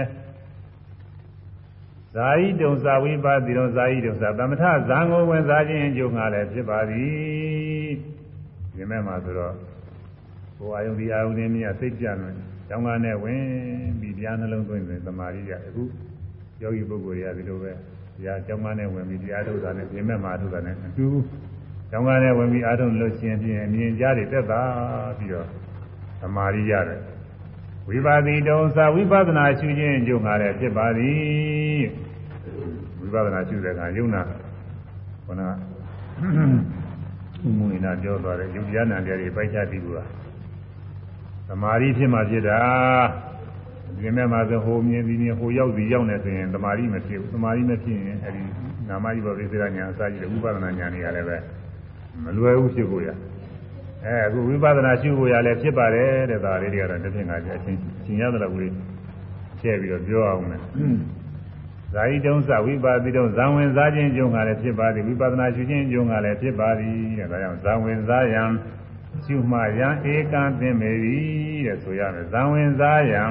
ဇာယိတုံဇာဝိပါတိတုံဇာယိတုံဇာသမထဇံကိုဝင်စားခြင်းအကျိုးငါလည်းဖြစ်ပါသည်ဒီမဲ့မှာဆိုတော့ ဟိုအာယုန်ဒီအာယုန်နဲ့မြတ်စိတ်ကြံတယ်။ကျောင်းကားနဲ့ဝင်ပြီးတရားနှလုံးသွင်းတယ်သမာဓိရအခုယောဂီပုဂ္ဂိုလ်တွေကဒီလိုပဲတရားကျောင်းကားနဲ့ဝင်ပြီးတရားထုတ်တာနဲ့ပြင်မဲ့မှာထုတ်တာနဲ့အတူကျောင်းကားနဲ့ဝင်ပြီးအားထုတ်လို့ရှိရင်ပြင်အမြင်ကြားတွေတက်တာပြီးတော့သမာဓိရတယ်။ဝိပါတိတုံသာဝိပဿနာရှုခြင်းအကျိုးငါလည်းဖြစ်ပါသည်။ဝိပဿနာရှုတဲ့အခါယုံနာခန္ဓာဥမူနာပြောသွားတယ်ယုတ်ဉာဏ်တရားတွေပိုက်ချပြီးဘူးလား သမာဓိဖြစ်မှဖြစ်တာဒီမဲ့မှာဆိုဟိုမြင်ပြီးမြင်ဟိုရောက်ပြီးရောက်နေဆိုရင်သမာဓိမဖြစ်ဘူးသမာဓိမဖြစ်ရင်အဲဒီနာမကြီးဘောပိစိရညာအစာကြီးတဲ့ဥပဒနာညာနေရလည်းပဲမလွယ်ဘူးဖြစ်ဖို့ရအဲအခုဝိပဿနာရှုဖို့ရလည်းဖြစ်ပါတယ်တဲ့ဒါလေးတွေကတော့တစ်ဖြင့်ငါကြအချင်းချင်းရတယ်လို့ဝင်ချဲ့ပြီးတော့ပြောအောင်မယ်ဇာယိတုံးစဝိပါတိတုံးဇံဝင်စားခြင်းကျုံကလည်းဖြစ်ပါသည်ဝိပဿနာရှုခြင်းကျုံကလည်းဖြစ်ပါသည်တဲ့ဒါကြောင့်ဇံဝင်စားယံ ရှုမှယံဧကံသင်မေသည်တဲ့ဆိုရမယ်ဇံဝင်စားယံ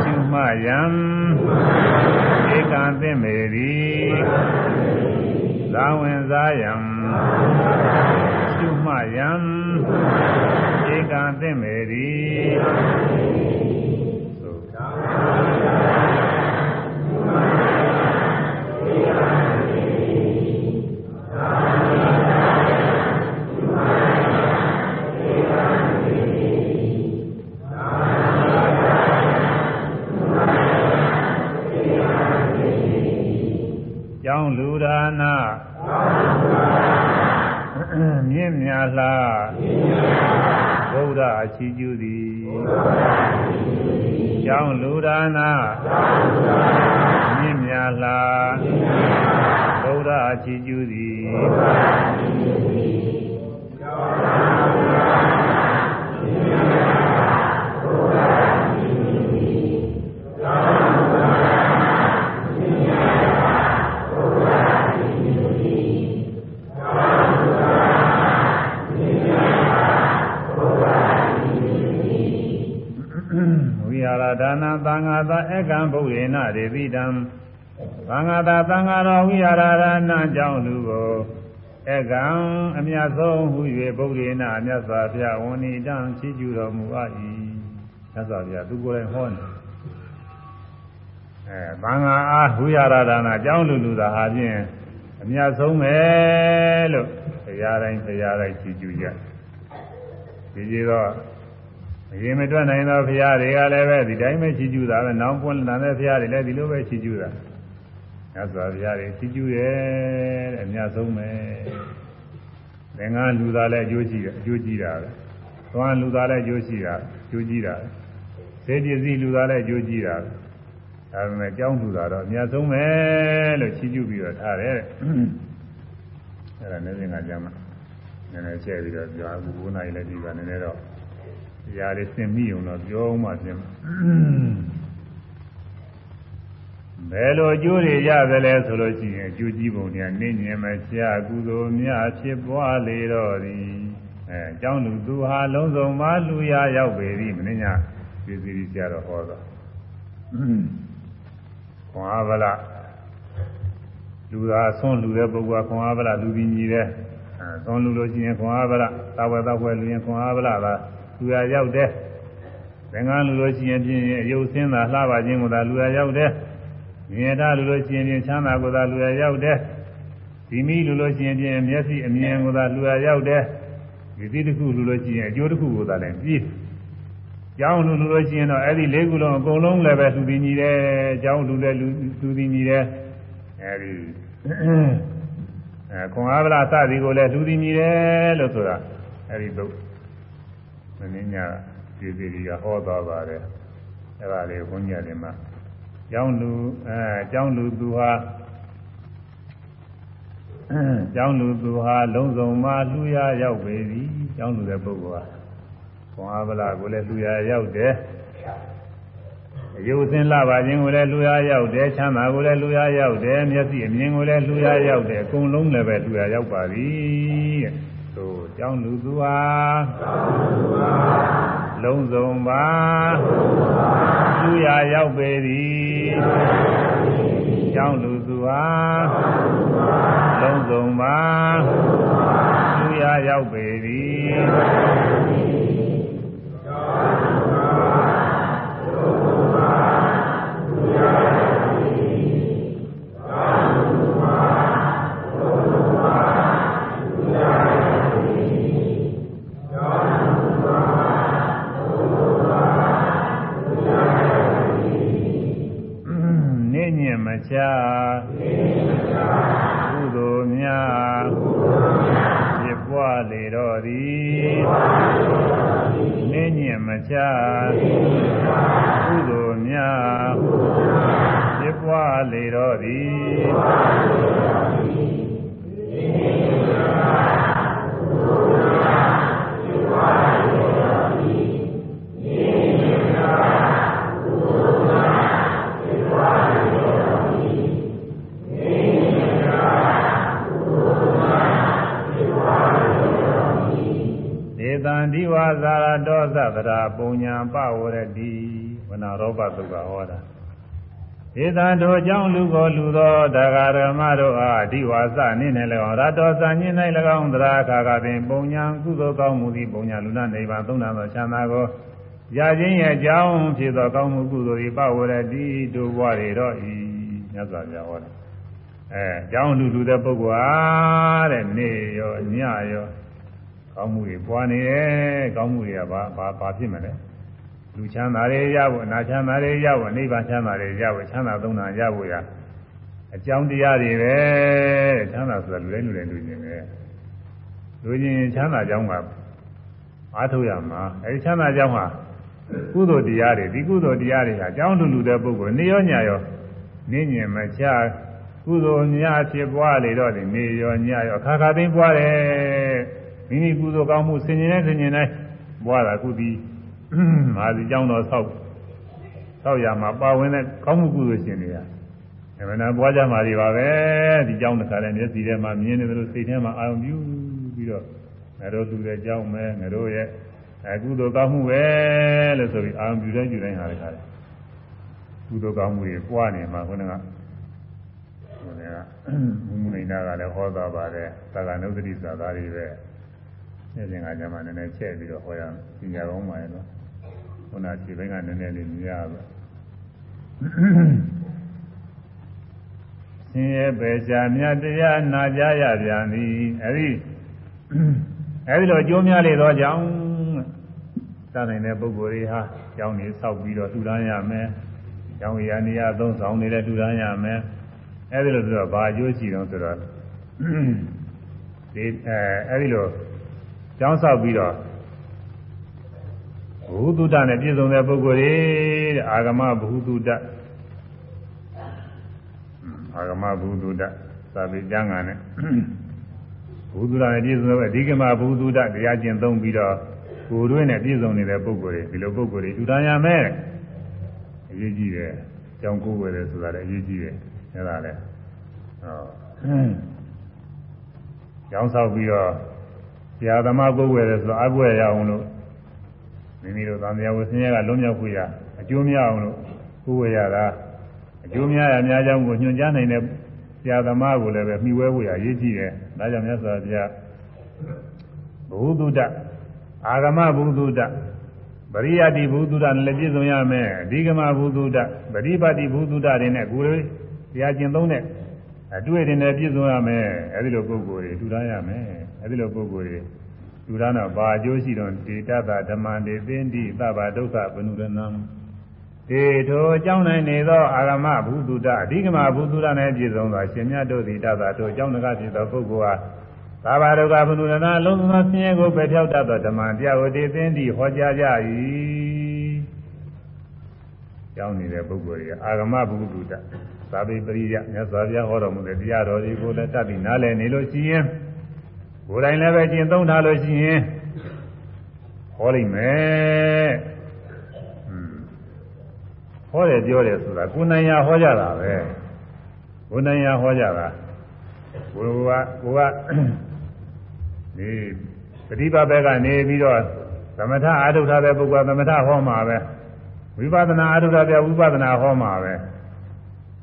ရှုမှယံဧကံသင်မေသည်ဇံဝင်စားယံရှုမှယံဧကံသင်မေသ လူဒါနာမြင့်မြတ်လားဘုရားအချီးကျူးသည်ကျောင်းလူဒါနာမြင့်မြတ်လားဘုရားအချီးကျူးသည် ဒါနသံဃာသာအကံဗုဒ္ဓေနဒေတိတံသံဃာသာသံဃာတော်ဝိဟာရဒါနကြောင့်လူကိုအကံအမြတ်ဆုံးဟု၍ဗုဒ္ဓေနမြတ်စွာဘုရားဝဏိတံချီးကျူးတော်မူအပ်၏မြတ်စွာဘုရားသူကိုယ်တိုင်ဟောတယ်အဲသံဃာအားဝိဟာရဒါနကြောင့်လူလူသာဟာဖြင့်အမြတ်ဆုံးပဲလို့တရားတိုင်းတရားတိုင်းချီးကျူးကြဒီကြီးတော့ အရင်မတွက်နိုင်သောဘုရားတွေကလည်းပဲဒီတိုင်းပဲချီးကျူးတာပဲနောင်ပွင့်လာတဲ့ဘုရားတွေလည်းဒီလိုပဲချီးကျူးတာမြတ်စွာဘုရားတွေချီးကျူးရဲ့တဲ့အများဆုံးပဲသင်္ကန်းလူသားလည်းအကျိုးရှိတယ်အကျိုးကြီးတာပဲသွားလူသားလည်းအကျိုးရှိတာအကျိုးကြီးတာပဲသေပစ္စည်းလူသားလည်းအကျိုးကြီးတာပဲဒါပေမဲ့ကြောင်းလူသားတော့အများဆုံးပဲလို့ချီးကျူးပြီးတော့ထားတယ်အဲ့ဒါနေစဉ်ကကြမှာနည်းနည်းချက်ပြီးတော့ပြောအခု9နာရီလည်းဒီပါနည်းနည်းတော့ တရားလေးသင်မိအောင်တော့ပြောမှပြင်ဘယ်လိုအကျိုးတွေရသလဲဆိုလို့ရှိရင်အကျိုးကြီးပုံတွေနင်းညင်မချကုသိုလ်များဖြစ်ပွားလေတော့သည်အဲအကြောင်းလူသူဟာလုံးစုံမလူရရောက်ပေသည်မင်းညာပြည်စီဆရာတော်ဟောတာခွန်အားဗလာလူသာဆွန့်လူတဲ့ပုဂ္ဂိုလ်ကခွန်အားဗလာလူပြီးညီတဲ့အဲဆွန့်လူလို့ရှိရင်ခွန်အားဗလာသာဝေသောက်ွယ်လူရင်ခွန်အားဗလာသာ လူရရောက်တဲ့သင်္ကန်းလူလို့ရှိရင်ဖြင့်ရုပ်ဆင်းတာလှပါခြင်းကိုသာလူရရောက်တဲ့မြင်တာလူလို့ရှိရင်ဖြင့်ချမ်းသာကိုသာလူရရောက်တဲ့ဒီမိလူလို့ရှိရင်ဖြင့်မျက်စိအမြင်ကိုသာလူရရောက်တဲ့ဒီသီးတစ်ခုလူလို့ရှိရင်အကျိုးတစ်ခုကိုသာလည်းပြီးကျောင်းလူလူလို့ရှိရင်တော့အဲ့ဒီလေးခုလုံးအကုန်လုံးလည်းပဲလူပြီးညီတယ်ကျောင်းလူလည်းလူလူပြီးညီတယ်အဲ့ဒီအဲခွန်အားဗလာစသည်ကိုလည်းလူပြီးညီတယ်လို့ဆိုတာအဲ့ဒီတော့ မင်းညာဒီစီကဟောသွားပါတယ်အဲ့ဒါလေးဘုန်းကြီးတွေမှာကျောင်းလူအဲကျောင်းလူသူဟာကျောင်းလူသူဟာလုံးစုံမှလူရရောက်ပေသည်ကျောင်းလူတဲ့ပုဂ္ဂိုလ်ဟာခွန်အားဗလာကိုလည်းလူရရောက်တယ်အယုစင်လာပါခြင်းကိုလည်းလူရရောက်တယ်ချမ်းသာကိုလည်းလူရရောက်တယ်မျက်စိအမြင်ကိုလည်းလူရရောက်တယ်အကုန်လုံးလည်းပဲလူရရောက်ပါသည်တဲ့ သို့ကြောင်းလူသူဟာလုံးစုံပါသူရရောက်ပေသည်ကြောင်းလူသူဟာလုံးစုံပါသူရရောက်ပေသည် တော့သည်နင်းညင်မချကုသိုလ်များဖြစ်ပွားလေတော့သည်ဒီဝါ ဇာရတောသဗရာပုံညာပဝရတိဝနာရောပသုကဟောတာဧသံတို့ကြောင့်လူကိုလူသောတဂရမတို့အားဒီဝါစနေနဲ့၎င်းရတောစညင်း၌၎င်းသရာခါကပင်ပုံညာကုသိုလ်ကောင်းမှုသည်ပုံညာလူနာနိဗ္ဗာန်သုံးနာသောချမ်းသာကိုရခြင်းရဲ့အကြောင်းဖြစ်သောကောင်းမှုကုသိုလ်၏ပဝရတိတို့ဘဝတွေတော့ဤမြတ်စွာဘုရားဟောတယ်အဲအကြောင်းလူလူတဲ့ပုဂ္ဂိုလ်အားတဲ့နေရောညရော ကောင်းမှုတွေပွားနေတယ်ကောင်းမှုတွေကဘာဘာဘာဖြစ်မလဲလူချမ်းသာတွေရဖို့အနာချမ်းသာတွေရဖို့နိဗ္ဗာန်ချမ်းသာတွေရဖို့ချမ်းသာသုံးတာရဖို့ရအကြောင်းတရားတွေပဲချမ်းသာဆိုတာလူတိုင်းလူတိုင်းလူချင်းပဲလူချင်းချမ်းသာကြောင်းကအားထုတ်ရမှာအဲဒီချမ်းသာကြောင်းဟာကုသိုလ်တရားတွေဒီကုသိုလ်တရားတွေဟာအကြောင်းလူလူတဲ့ပုဂ္ဂိုလ်နေရောညာရောနေညင်မချကုသိုလ်များဖြစ်ပွားလေတော့ဒီနေရောညာရောအခါခါသိပွားတယ် မိမိကုသိုလ်ကောင်းမှုဆင်ញင်တဲ့ဆင်ញင်တိုင်းပွားတာကုသီမာစီကြောင်းတော်ဆောက်ဆောက်ရမှာပါဝင်တဲ့ကောင်းမှုကုသိုလ်ရှင်တွေကအမှန်တရားပွားကြမှာတွေပါပဲဒီကြောင်းတစ်ခါလဲမျက်စိထဲမှာမြင်နေတယ်လို့စိတ်ထဲမှာအာရုံပြုပြီးတော့ငါတို့လူတဲ့ကြောင်းမဲငါတို့ရဲ့အကုသိုလ်ကောင်းမှုပဲလို့ဆိုပြီးအာရုံပြုတိုင်းပြုတိုင်းဟာလည်းခါတယ်ကုသိုလ်ကောင်းမှုတွေပွားနေမှာခုနကဟိုကဘုမနိနာကလည်းဟောတာပါတယ်သာကနုဒတိသာသားတွေပဲ နေ့စဉ်ကကျမှနည်းနည်းချက်ပြီးတော့ဟောရမယ်ပညာကောင်းပါရဲ့နော်ခုနခြေဘက်ကနည်းနည်းလေးမြင်ရပါဆင်းရဲပေရှာမြတ်တရားနာကြရပြန်သည်အဲဒီအဲဒီလိုကြိုးများလေတော့ကြောင့်သတ်နိုင်တဲ့ပုဂ္ဂိုလ်တွေဟာကျောင်းနေဆောက်ပြီးတော့ထူထမ်းရမယ်။ကျောင်းရနေရသုံးဆောင်နေတဲ့ထူထမ်းရမယ်။အဲဒီလိုဆိုတော့ဘာအကျိုးရှိတော့ဆိုတော့ဒီအဲအဲဒီလို ကျောင်းဆောက်ပြီးတော့ဘုသူတ္တနဲ့ပြည့်စုံတဲ့ပုဂ္ဂိုလ်တွေတဲ့အာဂမဘုသူတ္တအာဂမဘုသူတ္တသာပေကျမ်းဂန်နဲ့ဘုသူတ္တနဲ့ပြည့်စုံတဲ့အဓိကမဘုသူတ္တတရားကျင့်သုံးပြီးတော့ကိုယ်တွင်းနဲ့ပြည့်စုံနေတဲ့ပုဂ္ဂိုလ်တွေဒီလိုပုဂ္ဂိုလ်တွေထူထမ်းရမယ်အရေးကြီးတယ်ကြောင်းကိုယ်ဝယ်တယ်ဆိုတာလည်းအရေးကြီးတယ်အဲဒါလည်းဟောကျောင်းဆောက်ပြီးတော့ ဆရာသမားကိုယ်ဝယ်တယ်ဆိုတော့အကွယ်ရအောင်လို့မိမိတို့သံဃာဝဆင်းရဲကလွတ်မြောက်ခွင့်ရအကျိုးများအောင်လို့ကိုယ်ဝယ်ရတာအကျိုးများရများကြောင်းကိုညွှန်ကြားနိုင်တဲ့ဆရာသမားကိုလည်းပဲမှီဝဲဖို့ရအရေးကြီးတယ်ဒါကြောင့်မြတ်စွာဘုရားဘုသူတ္တအာဂမဘုသူတ္တပရိယတိဘုသူတ္တနဲ့လည်းပြည့်စုံရမယ်အဓိကမဘုသူတ္တပရိပါတိဘုသူတ္တတွေနဲ့ကိုယ်လေးတရားကျင့်သုံးတဲ့အတွေ့အကြုံနဲ့ပြည့်စုံရမယ်အဲဒီလိုပုဂ္ဂိုလ်တွေထူထားရမယ် အဲဒီလိုပုဂ္ဂိုလ်တွေထူထားတော့ဘာအကျိုးရှိတော့ဒေတတာဓမ္မတေသင်္တိသဗ္ဗဒုက္ခဘနုရဏံဒေထိုအကြောင်းနိုင်နေသောအာဂမဘုသူတ္တအဓိကမဘုသူတ္တနဲ့ပြည့်စုံသောရှင်မြတ်တို့သည်တသတို့အကြောင်းတကားဖြစ်သောပုဂ္ဂိုလ်ဟာသာဘာဒုက္ခဘနုရဏလုံးစုံသောဆင်းရဲကိုပယ်ဖြောက်တတ်သောဓမ္မတရားဝတိသင်္တိဟောကြားကြ၏ကြောင်းနေတဲ့ပုဂ္ဂိုလ်တွေကအာဂမဘုသူတ္တသာဝေပရိယမြတ်စွာဘုရားဟောတော်မူတဲ့တရားတော်တွေကိုလည်းတတ်ပြီးနားလည်နေလို့ရှိရင် ကိုယ်တိုင်လည်းပဲကျင့်သုံးထားလို့ရှိရင်ဟောလိမ့်မယ်ဟွန်းဟောတယ်ပြောတယ်ဆိုတာကိုယ်နိုင်ရဟောကြတာပဲကိုယ်နိုင်ရဟောကြတာကိုယ်ကကိုကဒီပฏิပါဘက်ကနေပြီးတော့သမထအာထုထားတဲ့ပုဂ္ဂိုလ်ကသမထဟောမှာပဲဝိပဿနာအာထုထားတဲ့ဝိပဿနာဟောမှာပဲ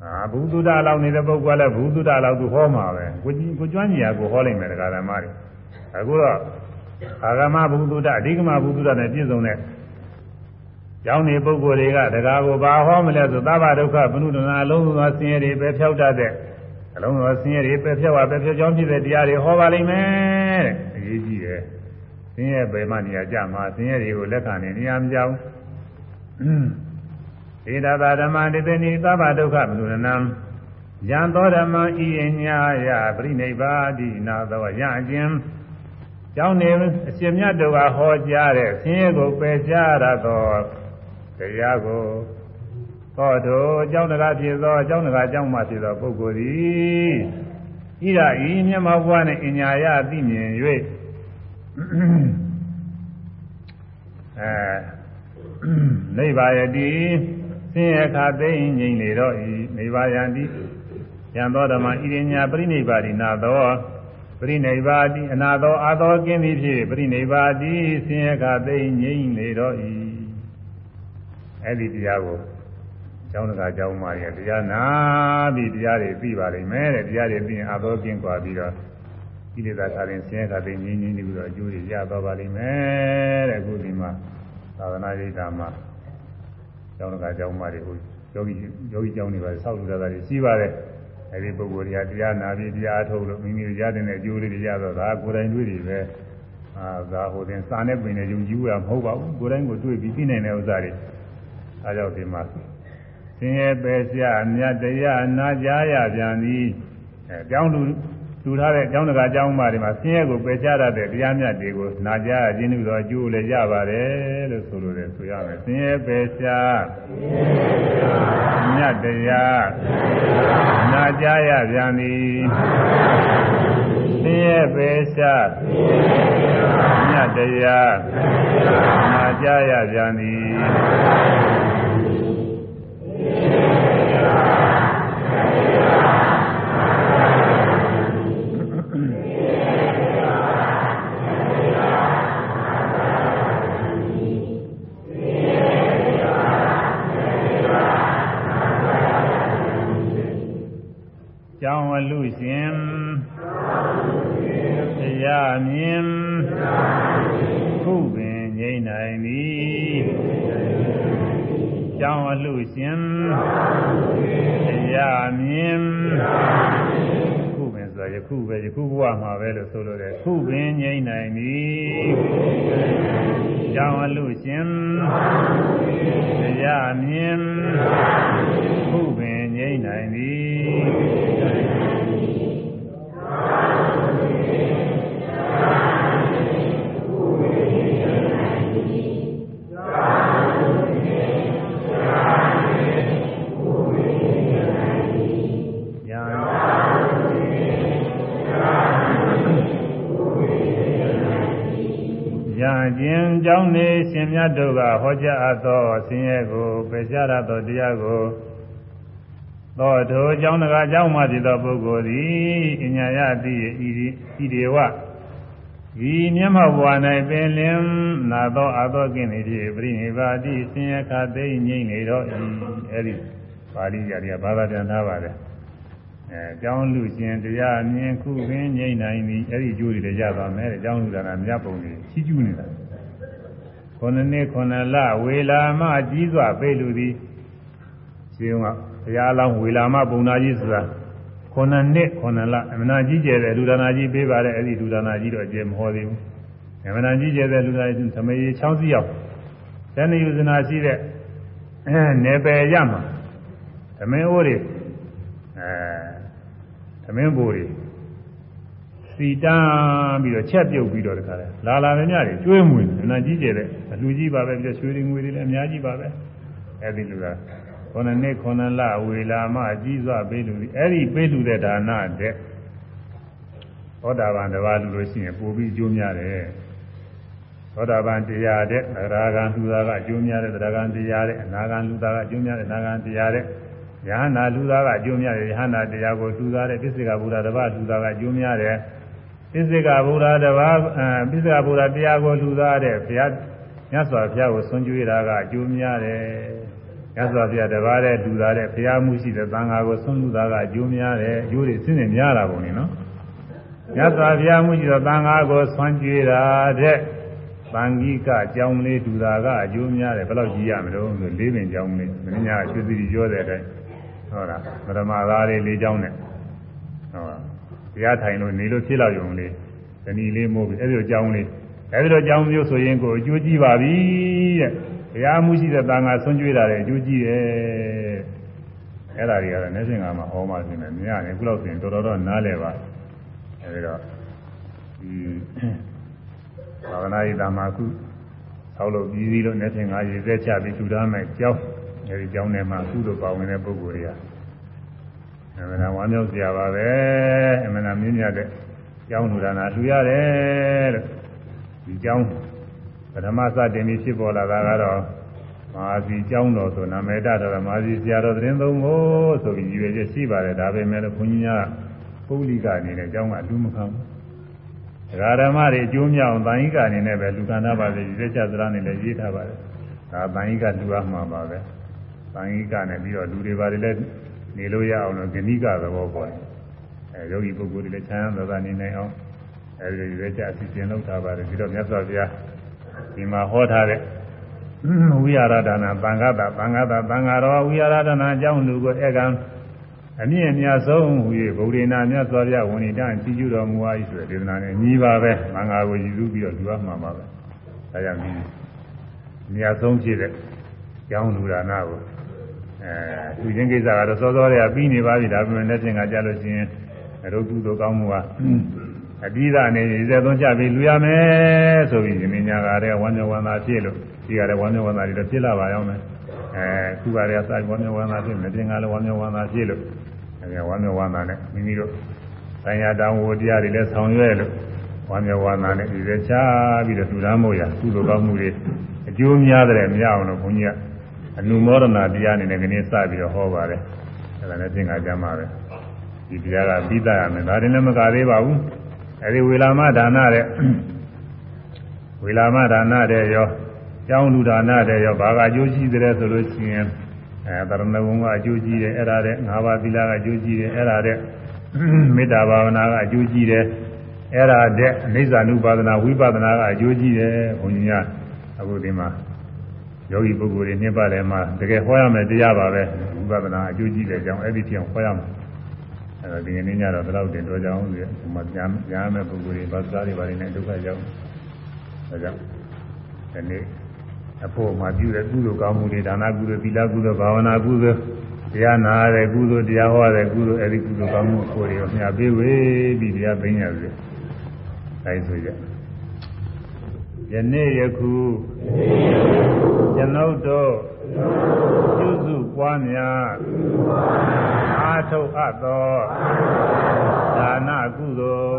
အာဘုသူဒ္ဓလောက်နေတဲ့ပုဂ္ဂိုလ်ကလည်းဘုသူဒ္ဓလောက်သူဟောမှာပဲကိုကြီးကိုကျွမ်းကြီးရကိုဟောလိုက်မယ်တရားဓမ္မတွေအခုတော့အာဂမဘုသူဒ္ဓအဓိကမဘုသူဒ္ဓနဲ့ပြည့်စုံတဲ့ကျောင်းနေပုဂ္ဂိုလ်တွေကတရားကိုဘာဟောမလဲဆိုသဗ္ဗဒုက္ခဘုနုဒနာအလုံးစုံသောဆင်းရဲတွေပဲဖြောက်တတ်တဲ့အလုံးစုံသောဆင်းရဲတွေပဲဖြောက်ပါပဲဖြောက်ကြောင်းဖြစ်တဲ့တရားတွေဟောပါလိမ့်မယ်တဲ့အရေးကြီးတယ်ဆင်းရဲပဲမှနေရာကြမှာဆင်းရဲတွေကိုလက်ခံနေနေရာမကြောက် ဧတသာဓမ္မတိတနိသဗ္ဗဒုက္ခမနုရဏံယံသောဓမ္မဤအညာယပရိနိဗ္ဗာတိနာသောယအကျဉ်ကျောင်းနေအရှင်မြတ်တို့ကဟောကြားတဲ့ဆင်းရဲကိုပယ်ရှားရသောတရားကိုဟောတို့ကျောင်းတကားဖြစ်သောကျောင်းတကားကျောင်းမှဖြစ်သောပုဂ္ဂိုလ်သည်ဤရဤမျက်မှောက်ဘဝနှင့်အညာယသိမြင်၍အဲနိဗ္ဗာယတိ ဆင်းရဲခါသိငြိမ်လေတော့ဤနိဗ္ဗာယံတိယံသောဓမ္မဣရိညာပရိနိဗ္ဗာတိနာသောပရိနိဗ္ဗာတိအနာသောအာသောကင်းသည်ဖြစ်ပရိနိဗ္ဗာတိဆင်းရဲခါသိငြိမ်လေတော့ဤအဲ့ဒီတရားကိုကျောင်းတကာကျောင်းမာရီတရားနာပြီးတရားတွေပြီးပါလိမ့်မယ်တဲ့တရားတွေပြီးရင်အာသောကင်းกว่าပြီးတော့ကိလေသာခါရင်ဆင်းရဲခါသိငြိမ်ငြိမ်ပြီးတော့အကျိုးတွေရသွားပါလိမ့်မယ်တဲ့အခုဒီမှာသာသနာ့ရိပ်သာမှာ ကျောင်းတကာကျောင်းမတွေကိုယောဂီယောဂီကျောင်းတွေပါဆောက်လုပ်တာတွေရှိပါတယ်အဲဒီပုဂ္ဂိုလ်တွေကတရားနာပြီးတရားထုတ်လို့မိမိရတဲ့အကျိုးလေးတွေရတော့ဒါကိုယ်တိုင်တွေ့တွေပဲအာဒါဟိုတင်စာနဲ့ပင်နဲ့ယုံကြည်ရမဟုတ်ပါဘူးကိုယ်တိုင်ကိုတွေ့ပြီးသိနိုင်တဲ့ဥစ္စာတွေအဲကြောင့်ဒီမှာဆင်းရဲပဲဆရာမြတ်တရားနာကြားရပြန်သည်အဲကြောင်းလူ လူထားတဲ့ကျောင်းတကာကျောင်းမတွေမှာဆင်းရဲကိုပယ်ချရတဲ့တရားမြတ်တွေကိုနာကြားရခြင်းလို့တော့အကျိုးလည်းရပါတယ်လို့ဆိုလိုတယ်ဆိုရမယ်ဆင်းရဲပယ်ချမြတ်တရားနာကြားရပြန်သည်ဆင်းရဲပယ်ချမြတ်တရားနာကြားရပြန်သည် လူရှင်တရားမြင်ခုပင်ငြိမ့်နိုင်သည်ကြောင်းအလူရှင်တရားမြင်ခုပင်ဆိုရခုပဲယခုဘဝမှာပဲလို့ဆိုလို့တယ်ခုပင်ငြိမ့်နိုင်သည်ကြောင်းအလူရှင်တရားမြင်ခုပင်ငြိမ့်နိုင်သည် ရှင်မြတ်တို့ကဟောကြားအပ်သောဆင်းရဲကိုပယ်ရှားရသောတရားကိုသောထိုအကြောင်းတကားအကြောင်းမှဖြစ်သောပုဂ္ဂိုလ်သည်အညာယတိဤဤဒေဝဤမျက်မှောက်ဘဝ၌ပင်လင်နာသောအသောကင်းနေဖြစ်ပြိနိဗ္ဗာတိဆင်းရဲခသိမ့်ငြိမ့်နေတော့ဤအဲဒီပါဠိရာတွေကဘာသာပြန်ထားပါတယ်အဲအကြောင်းလူရှင်တရားမြင်ခုပင်ငြိမ့်နိုင်သည်အဲ့ဒီကျိုးတွေလည်းရသွားမယ်အကြောင်းလူဒါနာမြတ်ပုံတွေချီးကျူးနေတာ ခုနှစ်နှစ်ခုနှစ်လဝေလာမကြီးစွာပေလူသည်ရှင်ကဘုရားလောင်းဝေလာမပုံနာကြီးဆိုတာခုနှစ်နှစ်ခုနှစ်လအမနာကြီးကျယ်တဲ့လူဒါနာကြီးပေးပါတယ်အဲ့ဒီလူဒါနာကြီးတော့အကျယ်မဟောသေးဘူးအမနာကြီးကျယ်တဲ့လူဒါနာကြီးသမယေ6စီးရောက်တဏှယုဇနာရှိတဲ့အဲနယ်ပယ်ရမှာသမင်းအိုးတွေအဲသမင်းဘိုးတွေ စီတန်းပြီးတော့ချက်ပြုတ်ပြီးတော့တခါလဲလာလာနေများတွေကျွေးမွေအနာကြီးကျယ်တဲ့အလူကြီးပါပဲပြီးတော့ရွှေတွေငွေတွေလည်းအများကြီးပါပဲအဲ့ဒီလူကခုနှစ်နှစ်ခုနှစ်လဝေလာမအကြီးစွာပေးလူဒီအဲ့ဒီပေးလူတဲ့ဒါနတဲ့သောတာပန်တစ်ပါးလူလို့ရှိရင်ပို့ပြီးအကျိုးများတယ်သောတာပန်တရားတဲ့သရဂံလူသားကအကျိုးများတဲ့သရဂံတရားတဲ့အနာဂံလူသားကအကျိုးများတဲ့အနာဂံတရားတဲ့ယဟနာလူသားကအကျိုးများတယ်ယဟနာတရားကိုလူသားတဲ့ပစ္စေကဘုရားတစ်ပါးလူသားကအကျိုးများတယ် ပစ္စေကဘုရားတစ်ပါးအဲပစ္စေကဘုရားတရားကိုလူသားတဲ့ဘုရားမြတ်စွာဘုရားကိုဆွံ့ကြွေးတာကအကျိုးများတယ်မြတ်စွာဘုရားတစ်ပါးတဲ့လူသားတဲ့ဘုရားမှုရှိတဲ့သံဃာကိုဆွံ့လူသားကအကျိုးများတယ်အကျိုးတွေစဉ်းနေများတာပုံနေနော်မြတ်စွာဘုရားမှုရှိတဲ့သံဃာကိုဆွံ့ကြွေးတာတဲ့သံဃိကအကြောင်းလေးဒူတာကအကျိုးများတယ်ဘယ်တော့ကြည့်ရမလို့ဆိုလေးပင်ကြောင်းလေးမင်းညာရွှေသီပြောတဲ့အတိုင်းဟုတ်လားပရမသားလေးလေးကြောင်းနဲ့ဟုတ်လား တရားထိုင်လို့နေလို့ဖြစ်လာရုံလေးဇနီးလေးမို့ပြီးအဲ့ဒီလိုကြောင်းလေးအဲ့ဒီလိုကြောင်းမျိုးဆိုရင်ကိုအကျိုးကြီးပါပြီတဲ့ဘုရားမှုရှိတဲ့တန်ခါဆွံ့ကြွေးတာတဲ့အကျိုးကြီးတယ်အဲ့ဒါတွေကတော့နေစဉ်ကမှဟောမှရှင်တယ်မြင်ရတယ်ခုလောက်ဆိုရင်တော်တော်တော့နားလည်ပါအဲ့ဒီတော့ဒီဘာဝနာရေးတာမှာခုဆောက်လို့ပြီးပြီးလို့နေစဉ်ကရေစက်ချပြီးထူထားမယ်ကြောင်းအဲဒီကြောင်းထဲမှာကုသိုလ်ပါဝင်တဲ့ပုဂ္ဂိုလ်တွေက အမှန်တရားဝမ်းမြောက်စရာပါပဲအမှန်တရားမြင့်မြတ်တဲ့ကြောင်းထူတာနာထူရတယ်လို့ဒီကြောင်းပထမစတင်ပြီးဖြစ်ပေါ်လာတာကတော့မဟာစီကျောင်းတော်ဆိုနာမေတ္တတော်မဟာစီဆရာတော်သတင်းသုံးကိုဆိုပြီးရည်ရွယ်ချက်ရှိပါတယ်ဒါပေမဲ့လို့ဘုန်းကြီးများပုဂ္ဂလိကအနေနဲ့ကျောင်းကအတူမခံဘူးဒကာဓမ္မတွေအကျိုးမြောက်အောင်တန်ဟိကအနေနဲ့ပဲလူခန္ဓာပါစေရည်ချက်သလားနဲ့လည်းရေးထားပါတယ်ဒါတန်ဟိကလူအမှာပါပဲတန်ဟိကနဲ့ပြီးတော့လူတွေပါတယ်လည်း နေလို့ရအောင်လို့ဂဏိကသဘောပေါ်တယ်အဲယောဂီပုဂ္ဂိုလ်တွေလည်းချမ်းသာသာနေနိုင်အောင်အဲဒီရည်ချက်အစီအစဉ်လုပ်ထားပါတယ်ပြီးတော့မြတ်စွာဘုရားဒီမှာဟောထားတဲ့ဝိဟာရဒါနာသံဃာတာသံဃာတာသံဃာတော်ဝိဟာရဒါနာအကြောင်းလူကိုဧကံအမြင့်အမြတ်ဆုံးဟူ၍ဗုဒ္ဓနာမြတ်စွာဘုရားဝန်ဤတန်ကြည်ကျူတော်မူအား၏ဆိုတဲ့ဒေသနာနဲ့ညီပါပဲသံဃာကိုရည်စူးပြီးတော့လူအမှန်ပါပဲဒါကြောင့်ဒီမြတ်ဆုံးဖြစ်တဲ့ကျောင်းလူဒါနာကို အဲသူချင်းကိစ္စကတော့စောစောတည်းကပြီးနေပါပြီဒါပေမဲ့လက်ချင်းကကြားလို့ရှိရင်ရုပ်တုတို့ကောင်းမှုကအပြီးသားအနေနဲ့ဇေသွန်းချပြီးလူရမယ်ဆိုပြီးရှင်မင်းညာကလည်းဝမ်းမြောက်ဝမ်းသာဖြစ်လို့ဒီကလည်းဝမ်းမြောက်ဝမ်းသာတွေတော့ဖြစ်လာပါရောက်မယ်အဲခုကလည်းစာဝမ်းမြောက်ဝမ်းသာဖြစ်မတင်ကလည်းဝမ်းမြောက်ဝမ်းသာဖြစ်လို့အဲဝမ်းမြောက်ဝမ်းသာနဲ့မိမိတို့ဆိုင်ရာတောင်းဝတရားတွေလည်းဆောင်ရွက်လို့ဝမ်းမြောက်ဝမ်းသာနဲ့ဒီလိုချပြီးတော့လူသားမို့ရကုသိုလ်ကောင်းမှုတွေအကျိုးများတယ်မရအောင်လို့ဘုန်းကြီးက အနုမောဒနာတရားအနေနဲ့ခင်းစပြီးတော့ဟောပါတယ်အဲဒါနဲ့သင်္ဃာကျမ်းပါပဲဒီတရားကပြီးသားရမယ်ဒါရင်လည်းမကသေးပါဘူးအဲဒီဝေလာမဒါနတဲ့ဝေလာမဒါနတဲ့ရောကျောင်းလူဒါနတဲ့ရောဘာကအကျိုးရှိတယ်ဆိုလို့ရှိရင်အဲတရဏဂုံကအကျိုးကြီးတယ်အဲ့ဒါတဲ့ငါးပါးသီလကအကျိုးကြီးတယ်အဲ့ဒါတဲ့မေတ္တာဘာဝနာကအကျိုးကြီးတယ်အဲ့ဒါတဲ့အနိစ္စ ानु ပါဒနာဝိပဿနာကအကျိုးကြီးတယ်ဘုန်းကြီးကအခုဒီမှာ ယောဂီပုဂ္ဂိုလ်တွေနှစ်ပတ်လည်းမှတကယ်ဟောရမယ်တရားပါပဲဝိပဿနာအကျိုးကြီးတဲ့အကြောင်းအဲ့ဒီပြောင်းဟောရမယ်အဲ့တော့ဒီနေ့ညတော့ဘယ်တော့တင်တော့ကြအောင်ဆိုဟိုမှာညာညာမဲ့ပုဂ္ဂိုလ်တွေဘာသာတွေဘာတွေနဲ့ဒုက္ခရောက်ဒါကြောင့်ဒီနေ့အဖို့မှာပြုတဲ့ကုသိုလ်ကောင်းမှုတွေဒါနကုသိုလ်သီလကုသိုလ်ဘာဝနာကုသိုလ်တရားနာရတဲ့ကုသိုလ်တရားဟောတဲ့ကုသိုလ်အဲဒီကုသိုလ်ကောင်းမှုကိုယ်တွေမြတ်ပေးဝေးပြီးတရားသိညာစေအဲဆိုကြ ယနေ့ယခုကျွန်ုပ်တို့ပြုစုပွားများအာထုတ်အပ်သောဒါနကုသိုလ်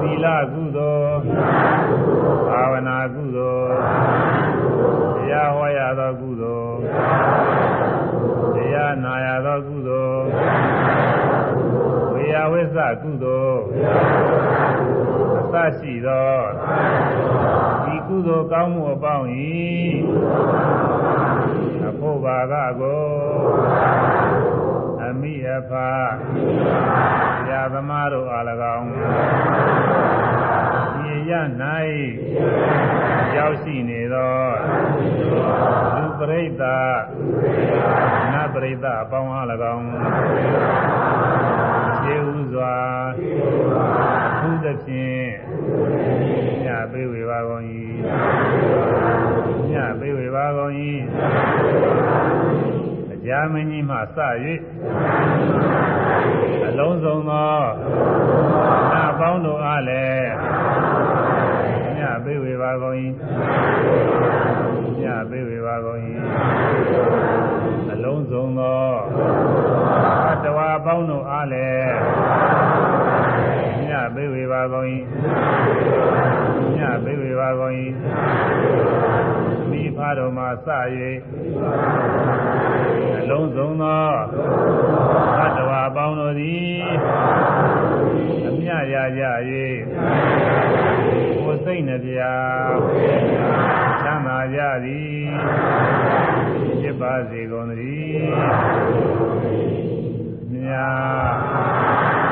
သီလကုသိုလ်ဘာဝနာကုသိုလ်တရားဟောရသောကုသိုလ်တရားနာရသောကုသိုလ်ဝေယဝိသကုသိုလ်အစ ရှိသောဒီကုသိုလ်ကောင်းမှုအပေါင်း၏အဖို့ဘာကကိုအမိအဖာဆရာသမားတို့အား၎င်းဒီရ၌ရောက်ရှိနေသောလူပရိသတ်နတ်ပရိသတ်အပေါင်းအား၎င်းခြေဥစွာသူသဖြင့်ည ပေးဝေပါကုန်၏ညပေးဝေပါကုန်၏အကြမင်းကြီးမှစ၍အလုံးစုံသောနာပေါင်းတို့အားလည်းညပေးဝေပါကုန်၏ညပေးဝေပါကုန်၏အလုံးစုံသောအတ္တဝါပေါင်းတို့အားလည်းညပေးဝေပါကုန်၏ ညပေးဝေပါကုန်၏မိဖတော်မှာစ၍အလုံးစုံသောအတ္တဝါပေါင်းတို့သည်အမြရကြ၍ကိုယ်စိတ်နှပြချမ်းသာကြသည်ဖြစ်ပါစေကုန်သတည်းမြာမြ